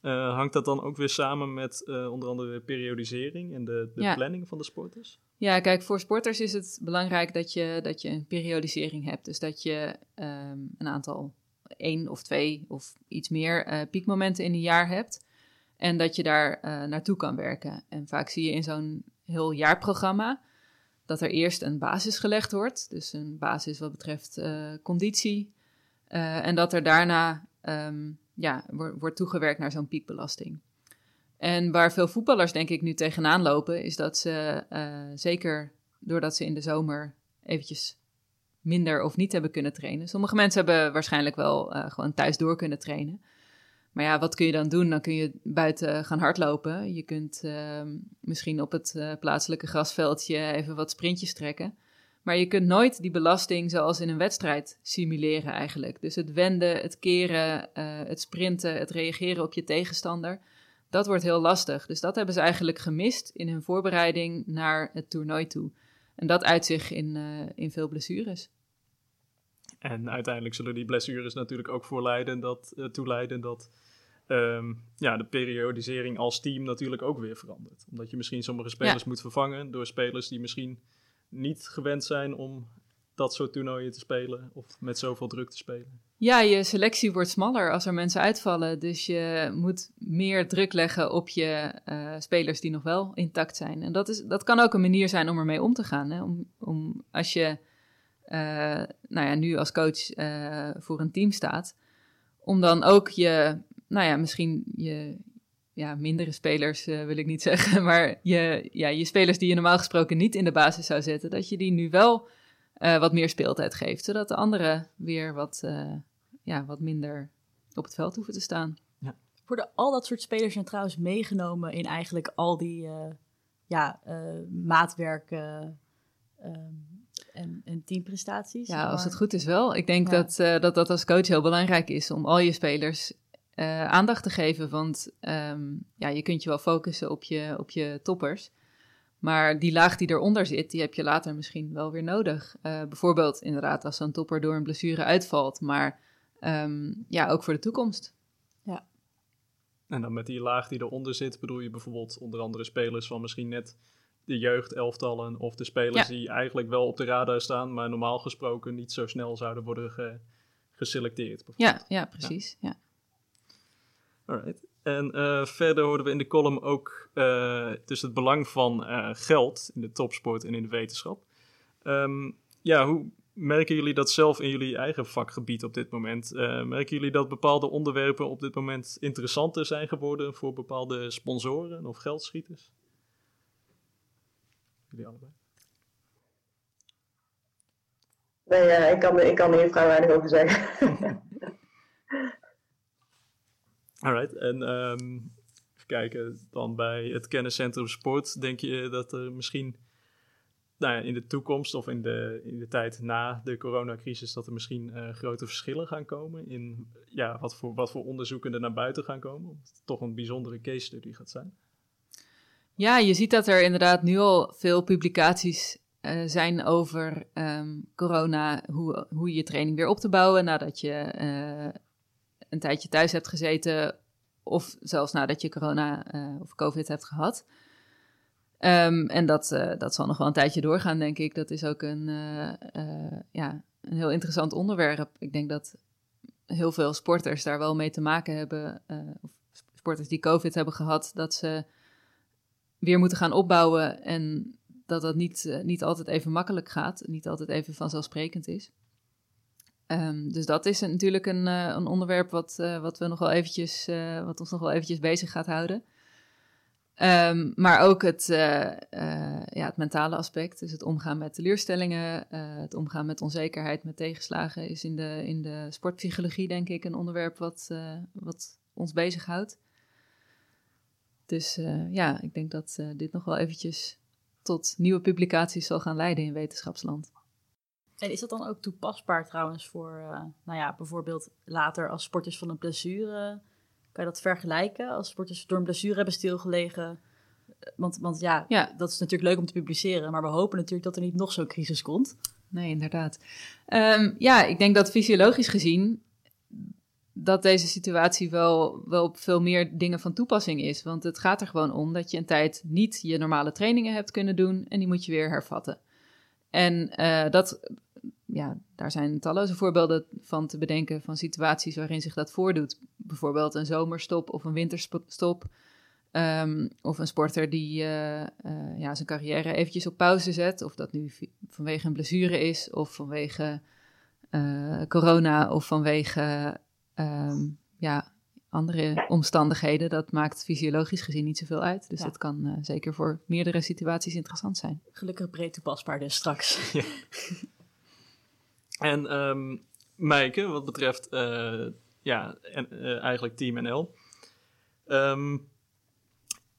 hangt dat dan ook weer samen met onder andere periodisering en de, de planning van de sporters? Ja, kijk, voor sporters is het belangrijk dat je, dat je een periodisering hebt. Dus dat je um, een aantal, één of twee of iets meer uh, piekmomenten in een jaar hebt. En dat je daar uh, naartoe kan werken. En vaak zie je in zo'n heel jaarprogramma dat er eerst een basis gelegd wordt. Dus een basis wat betreft uh, conditie. en dat er daarna um, ja, wordt toegewerkt naar zo'n piekbelasting. En waar veel voetballers denk ik nu tegenaan lopen, is dat ze zeker doordat ze in de zomer eventjes minder of niet hebben kunnen trainen. Sommige mensen hebben waarschijnlijk wel uh, gewoon thuis door kunnen trainen. Maar ja, wat kun je dan doen? Dan kun je buiten gaan hardlopen. Je kunt uh, misschien op het uh, plaatselijke grasveldje even wat sprintjes trekken. Maar je kunt nooit die belasting zoals in een wedstrijd simuleren eigenlijk. Dus het wenden, het keren, het sprinten, het reageren op je tegenstander dat wordt heel lastig. Dus dat hebben ze eigenlijk gemist in hun voorbereiding naar het toernooi toe. En dat uit zich in, uh, in veel blessures. En uiteindelijk zullen die blessures natuurlijk ook voor leiden dat, uh, toeleiden dat um, ja, de periodisering als team natuurlijk ook weer verandert. Omdat je misschien sommige spelers moet vervangen door spelers die misschien niet gewend zijn om dat soort toernooien te spelen of met zoveel druk te spelen. Ja, je selectie wordt smaller als er mensen uitvallen. Dus je moet meer druk leggen op je uh, spelers die nog wel intact zijn. En dat, is, dat kan ook een manier zijn om ermee om te gaan. Hè? Om, om als je uh, nou ja, nu als coach uh, voor een team staat, om dan ook je, nou ja, misschien je ja, mindere spelers wil ik niet zeggen, maar je, ja, je spelers die je normaal gesproken niet in de basis zou zetten, dat je die nu wel uh, wat meer speeltijd geeft. Zodat de anderen weer wat, uh, ja, wat minder op het veld hoeven te staan. Ja. Worden al dat soort spelers zijn trouwens meegenomen in eigenlijk al die uh, ja, maatwerk ehm, en, en, teamprestaties? Ja, als het goed is wel. Ik denk dat, dat dat als coach heel belangrijk is om al je spelers aandacht te geven. Want um, ja, je kunt je wel focussen op je, op je toppers. Maar die laag die eronder zit, die heb je later misschien wel weer nodig. Uh, bijvoorbeeld inderdaad als zo'n topper door een blessure uitvalt, maar um, ja, ook voor de toekomst. Ja. En dan met die laag die eronder zit, bedoel je bijvoorbeeld onder andere spelers van misschien net de jeugdelftallen of de spelers die eigenlijk wel op de radar staan, maar normaal gesproken niet zo snel zouden worden ge geselecteerd. Ja, ja, precies. Ja. ja. Alright. En uh, verder hoorden we in de column ook uh, dus het belang van uh, geld in de topsport en in de wetenschap. Um, ja, hoe merken jullie dat zelf in jullie eigen vakgebied op dit moment? merken jullie dat bepaalde onderwerpen op dit moment interessanter zijn geworden voor bepaalde sponsoren of geldschieters? Jullie allebei. Nee, ik, kan, ik kan hier vrij weinig over zeggen. Alright, en um, even kijken, dan bij het kenniscentrum sport, denk je dat er misschien nou ja, in de toekomst of in de, in de tijd na de coronacrisis, dat er misschien uh, grote verschillen gaan komen in ja, wat, voor, wat voor onderzoeken er naar buiten gaan komen? Het toch een bijzondere case study gaat zijn. Ja, je ziet dat er inderdaad nu al veel publicaties uh, zijn over um, corona, hoe, hoe je training weer op te bouwen nadat je uh, een tijdje thuis hebt gezeten, of zelfs nadat je corona uh, of COVID hebt gehad. Ehm, en dat, dat zal nog wel een tijdje doorgaan, denk ik. Dat is ook een, ja, een heel interessant onderwerp. Ik denk dat heel veel sporters daar wel mee te maken hebben, of sporters die COVID hebben gehad, dat ze weer moeten gaan opbouwen en dat dat niet, niet altijd even makkelijk gaat, niet altijd even vanzelfsprekend is. Um, dus dat is natuurlijk een, uh, een onderwerp wat, uh, wat, we nog wel eventjes, uh, wat ons nog wel eventjes bezig gaat houden. Um, maar ook het, ja, het mentale aspect, dus het omgaan met teleurstellingen, het omgaan met onzekerheid, met tegenslagen, is in de, in de sportpsychologie denk ik een onderwerp wat, wat ons bezighoudt. Dus ja, ik denk dat dit nog wel eventjes tot nieuwe publicaties zal gaan leiden in wetenschapsland. En is dat dan ook toepasbaar trouwens voor, uh, nou ja, bijvoorbeeld later als sporters van een blessure, kan je dat vergelijken? Als sporters door een blessure hebben stilgelegen, want, want ja, ja, dat is natuurlijk leuk om te publiceren, maar we hopen natuurlijk dat er niet nog zo'n crisis komt. Nee, inderdaad. Um, ja, ik denk dat fysiologisch gezien dat deze situatie wel, wel op veel meer dingen van toepassing is. Want het gaat er gewoon om dat je een tijd niet je normale trainingen hebt kunnen doen en die moet je weer hervatten. En uh, dat ja, daar zijn talloze voorbeelden van te bedenken van situaties waarin zich dat voordoet. Bijvoorbeeld een zomerstop of een winterstop. Um, of een sporter die uh, uh, ja, zijn carrière eventjes op pauze zet. Of dat nu vanwege een blessure is, of vanwege uh, corona, of vanwege um, ja, andere omstandigheden. Dat maakt fysiologisch gezien niet zoveel uit. Dus ja. dat kan zeker voor meerdere situaties interessant zijn. Gelukkig breed toepasbaar dus straks. Ja. En um, Meike, wat betreft uh, ja, en, uh, eigenlijk Team NL. Um,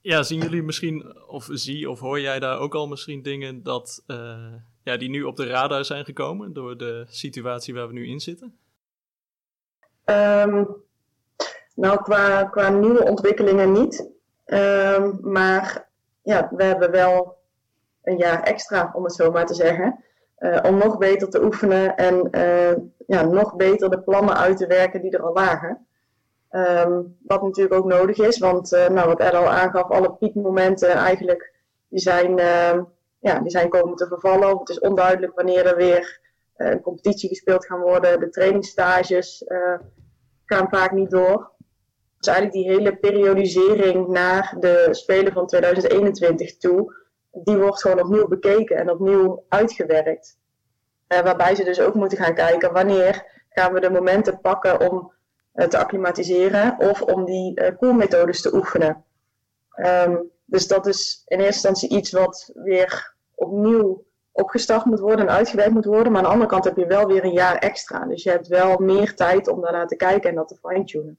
ja, zien jullie misschien, of zie of hoor jij daar ook al misschien dingen dat, uh, ja, die nu op de radar zijn gekomen door de situatie waar we nu in zitten? Um, nou, qua, qua nieuwe ontwikkelingen niet. maar ja, we hebben wel een jaar extra, om het zo maar te zeggen. Uh, om nog beter te oefenen en uh, ja, nog beter de plannen uit te werken die er al lagen. Um, wat natuurlijk ook nodig is, want uh, nou, wat Ed al aangaf, alle piekmomenten eigenlijk, die zijn, ja, die zijn komen te vervallen. Het is onduidelijk wanneer er weer een competitie gespeeld gaan worden. De trainingsstages gaan vaak niet door. Dus eigenlijk die hele periodisering naar de Spelen van 2021 toe, die wordt gewoon opnieuw bekeken en opnieuw uitgewerkt. Uh, waarbij ze dus ook moeten gaan kijken wanneer gaan we de momenten pakken om uh, te acclimatiseren of om die uh, te oefenen. Um, dus dat is in eerste instantie iets wat weer opnieuw opgestart moet worden en uitgewerkt moet worden. Maar aan de andere kant heb je wel weer een jaar extra. Dus je hebt wel meer tijd om daarnaar te kijken en dat te fine-tunen.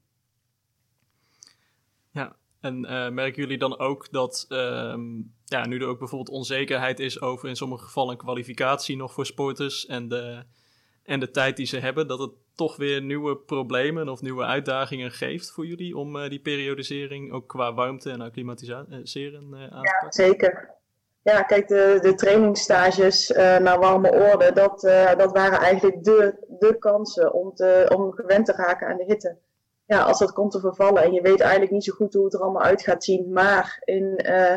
En uh, merken jullie dan ook dat um, ja, nu er ook bijvoorbeeld onzekerheid is over in sommige gevallen een kwalificatie nog voor sporters en de, en de tijd die ze hebben, dat het toch weer nieuwe problemen of nieuwe uitdagingen geeft voor jullie om uh, die periodisering ook qua warmte en acclimatiseren uh, aan te pakken? Ja, zeker. Ja, kijk, de, de trainingsstages naar warme orde, dat, dat waren eigenlijk de, de kansen om, te, om gewend te raken aan de hitte ja, als dat komt te vervallen en je weet eigenlijk niet zo goed hoe het er allemaal uit gaat zien, maar in, uh,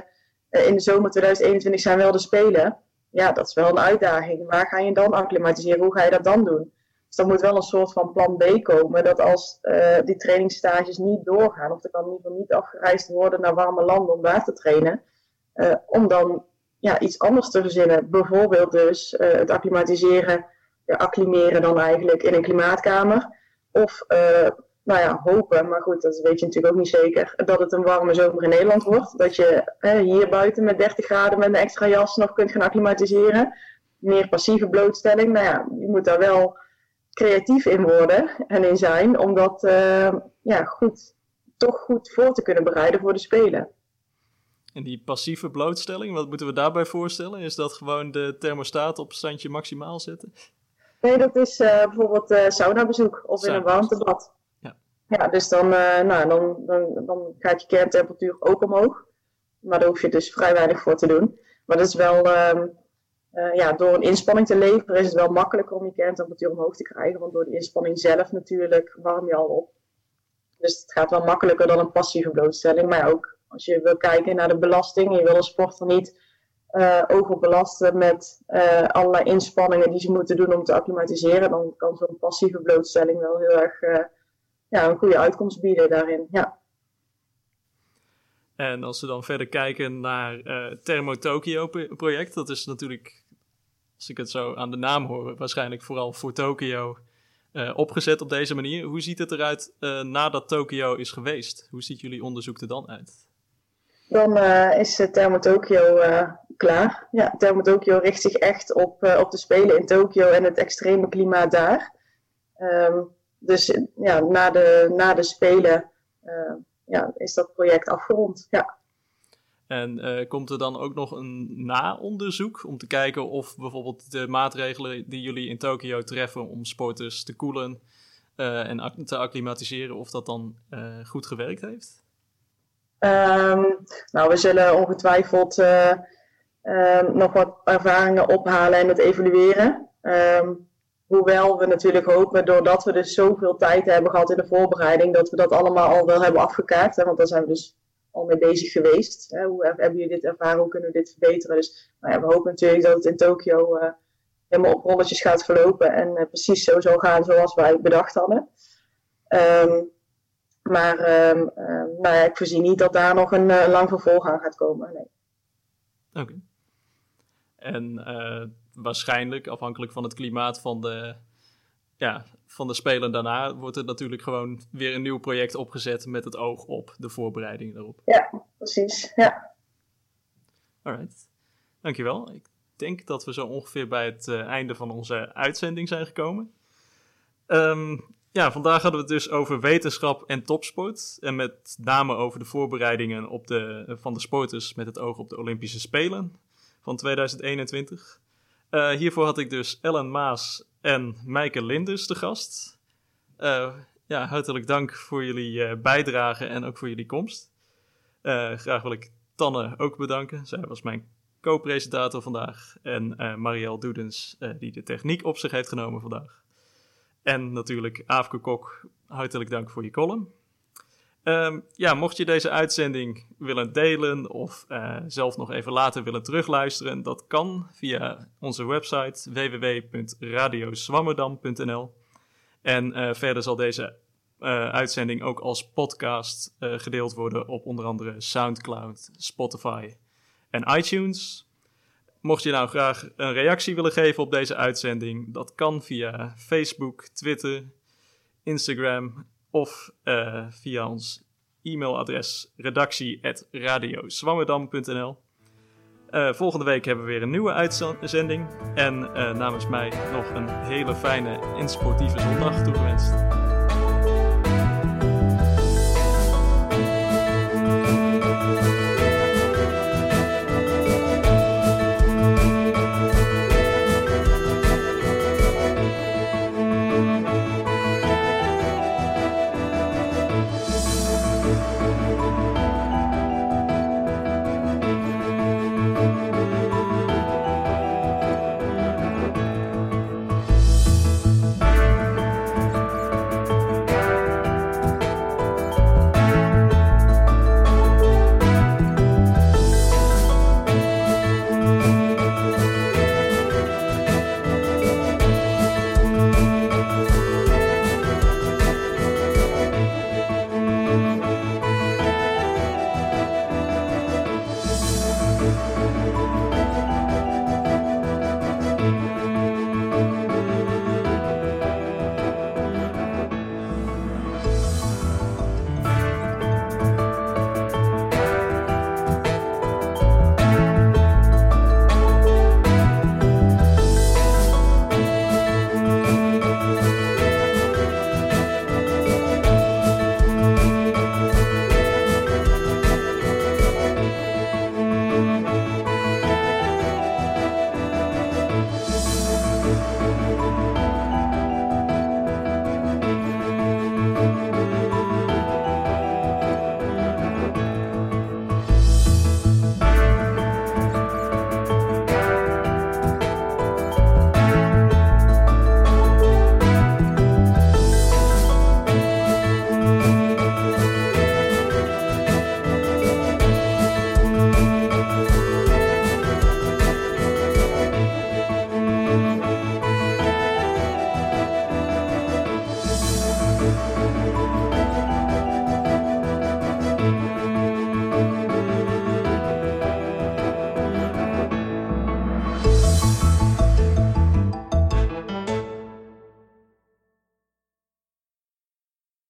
in de zomer 2021 zijn wel de Spelen. Ja, dat is wel een uitdaging. Waar ga je dan acclimatiseren? Hoe ga je dat dan doen? Dus er moet wel een soort van plan B komen, dat als uh, die trainingsstages niet doorgaan, of er kan in ieder geval niet afgereisd worden naar warme landen om daar te trainen, uh, om dan ja, iets anders te verzinnen. Bijvoorbeeld dus het acclimatiseren, ja, acclimeren dan eigenlijk in een klimaatkamer. Of nou ja, hopen, maar goed, dat weet je natuurlijk ook niet zeker, dat het een warme zomer in Nederland wordt. Dat je hier buiten met 30 graden met een extra jas nog kunt gaan acclimatiseren. Meer passieve blootstelling, nou ja, je moet daar wel creatief in worden en in zijn, om dat uh, ja, goed, toch goed voor te kunnen bereiden voor de Spelen. En die passieve blootstelling, wat moeten we daarbij voorstellen? Is dat gewoon de thermostaat op standje maximaal zetten? Nee, dat is uh, bijvoorbeeld uh, saunabezoek of in een warmtebad. Ja, dus dan, uh, nou, dan, dan, dan gaat je kerntemperatuur ook omhoog. Maar daar hoef je dus vrij weinig voor te doen. Maar dat is wel, uh, uh, ja, door een inspanning te leveren is het wel makkelijker om je kerntemperatuur omhoog te krijgen. Want door de inspanning zelf natuurlijk warm je al op. Dus het gaat wel makkelijker dan een passieve blootstelling. Maar ook als je wil kijken naar de belasting, je wil een sporter niet uh, overbelasten met uh, allerlei inspanningen die ze moeten doen om te acclimatiseren, dan kan zo'n passieve blootstelling wel heel erg ja, een goede uitkomst bieden daarin. Ja. En als we dan verder kijken naar het Thermo Tokyo project, dat is natuurlijk, als ik het zo aan de naam hoor, waarschijnlijk vooral voor Tokio opgezet op deze manier. Hoe ziet het eruit nadat Tokio is geweest? Hoe ziet jullie onderzoek er dan uit? Dan is Thermo Tokyo klaar. Ja, Thermo Tokyo richt zich echt op, op de Spelen in Tokio en het extreme klimaat daar. Um, dus ja, na de, na de Spelen uh, ja, is dat project afgerond. Ja. En uh, komt er dan ook nog een na-onderzoek om te kijken of bijvoorbeeld de maatregelen die jullie in Tokio treffen om sporters te koelen en te acclimatiseren, of dat dan goed gewerkt heeft? Um, nou, we zullen ongetwijfeld nog wat ervaringen ophalen en het evalueren. Um, hoewel we natuurlijk hopen, doordat we dus zoveel tijd hebben gehad in de voorbereiding, dat we dat allemaal al wel hebben afgekaart. Hè, want daar zijn we dus al mee bezig geweest. Hè. Hoe hebben jullie dit ervaren? Hoe kunnen we dit verbeteren? Dus nou ja, we hopen natuurlijk dat het in Tokio uh, helemaal op rolletjes gaat verlopen en uh, precies zo zal gaan zoals wij bedacht hadden. Um, maar um, nou ja, ik voorzie niet dat daar nog een uh, lang vervolg aan gaat komen. Nee. Oké. En waarschijnlijk, afhankelijk van het klimaat van de, ja, van de spelen daarna, wordt er natuurlijk gewoon weer een nieuw project opgezet met het oog op de voorbereiding daarop. Ja, precies. Ja. Alright. Dankjewel. Ik denk dat we zo ongeveer bij het uh, einde van onze uitzending zijn gekomen. Um, ja, vandaag hadden we het dus over wetenschap en topsport. En met name over de voorbereidingen op de, van de sporters met het oog op de Olympische Spelen van 2021. Uh, hiervoor had ik dus Ellen Maas en Mijke Linders te gast. Uh, ja, hartelijk dank voor jullie uh, bijdrage en ook voor jullie komst. graag wil ik Tanne ook bedanken. Zij was mijn co-presentator vandaag. En Marielle Doedens, die de techniek op zich heeft genomen vandaag. En natuurlijk Aafke Kok, hartelijk dank voor je column. Um, ja, mocht je deze uitzending willen delen of uh, zelf nog even later willen terugluisteren, dat kan via onze website www.radioswammerdam.nl. En uh, verder zal deze uh, uitzending ook als podcast gedeeld worden op onder andere SoundCloud, Spotify en iTunes. Mocht je nou graag een reactie willen geven op deze uitzending, dat kan via Facebook, Twitter, Instagram of uh, via ons e-mailadres redactie.radioswammerdam.nl. Uh, volgende week hebben we weer een nieuwe uitzending. En uh, namens mij nog een hele fijne en sportieve zondag toegewenst.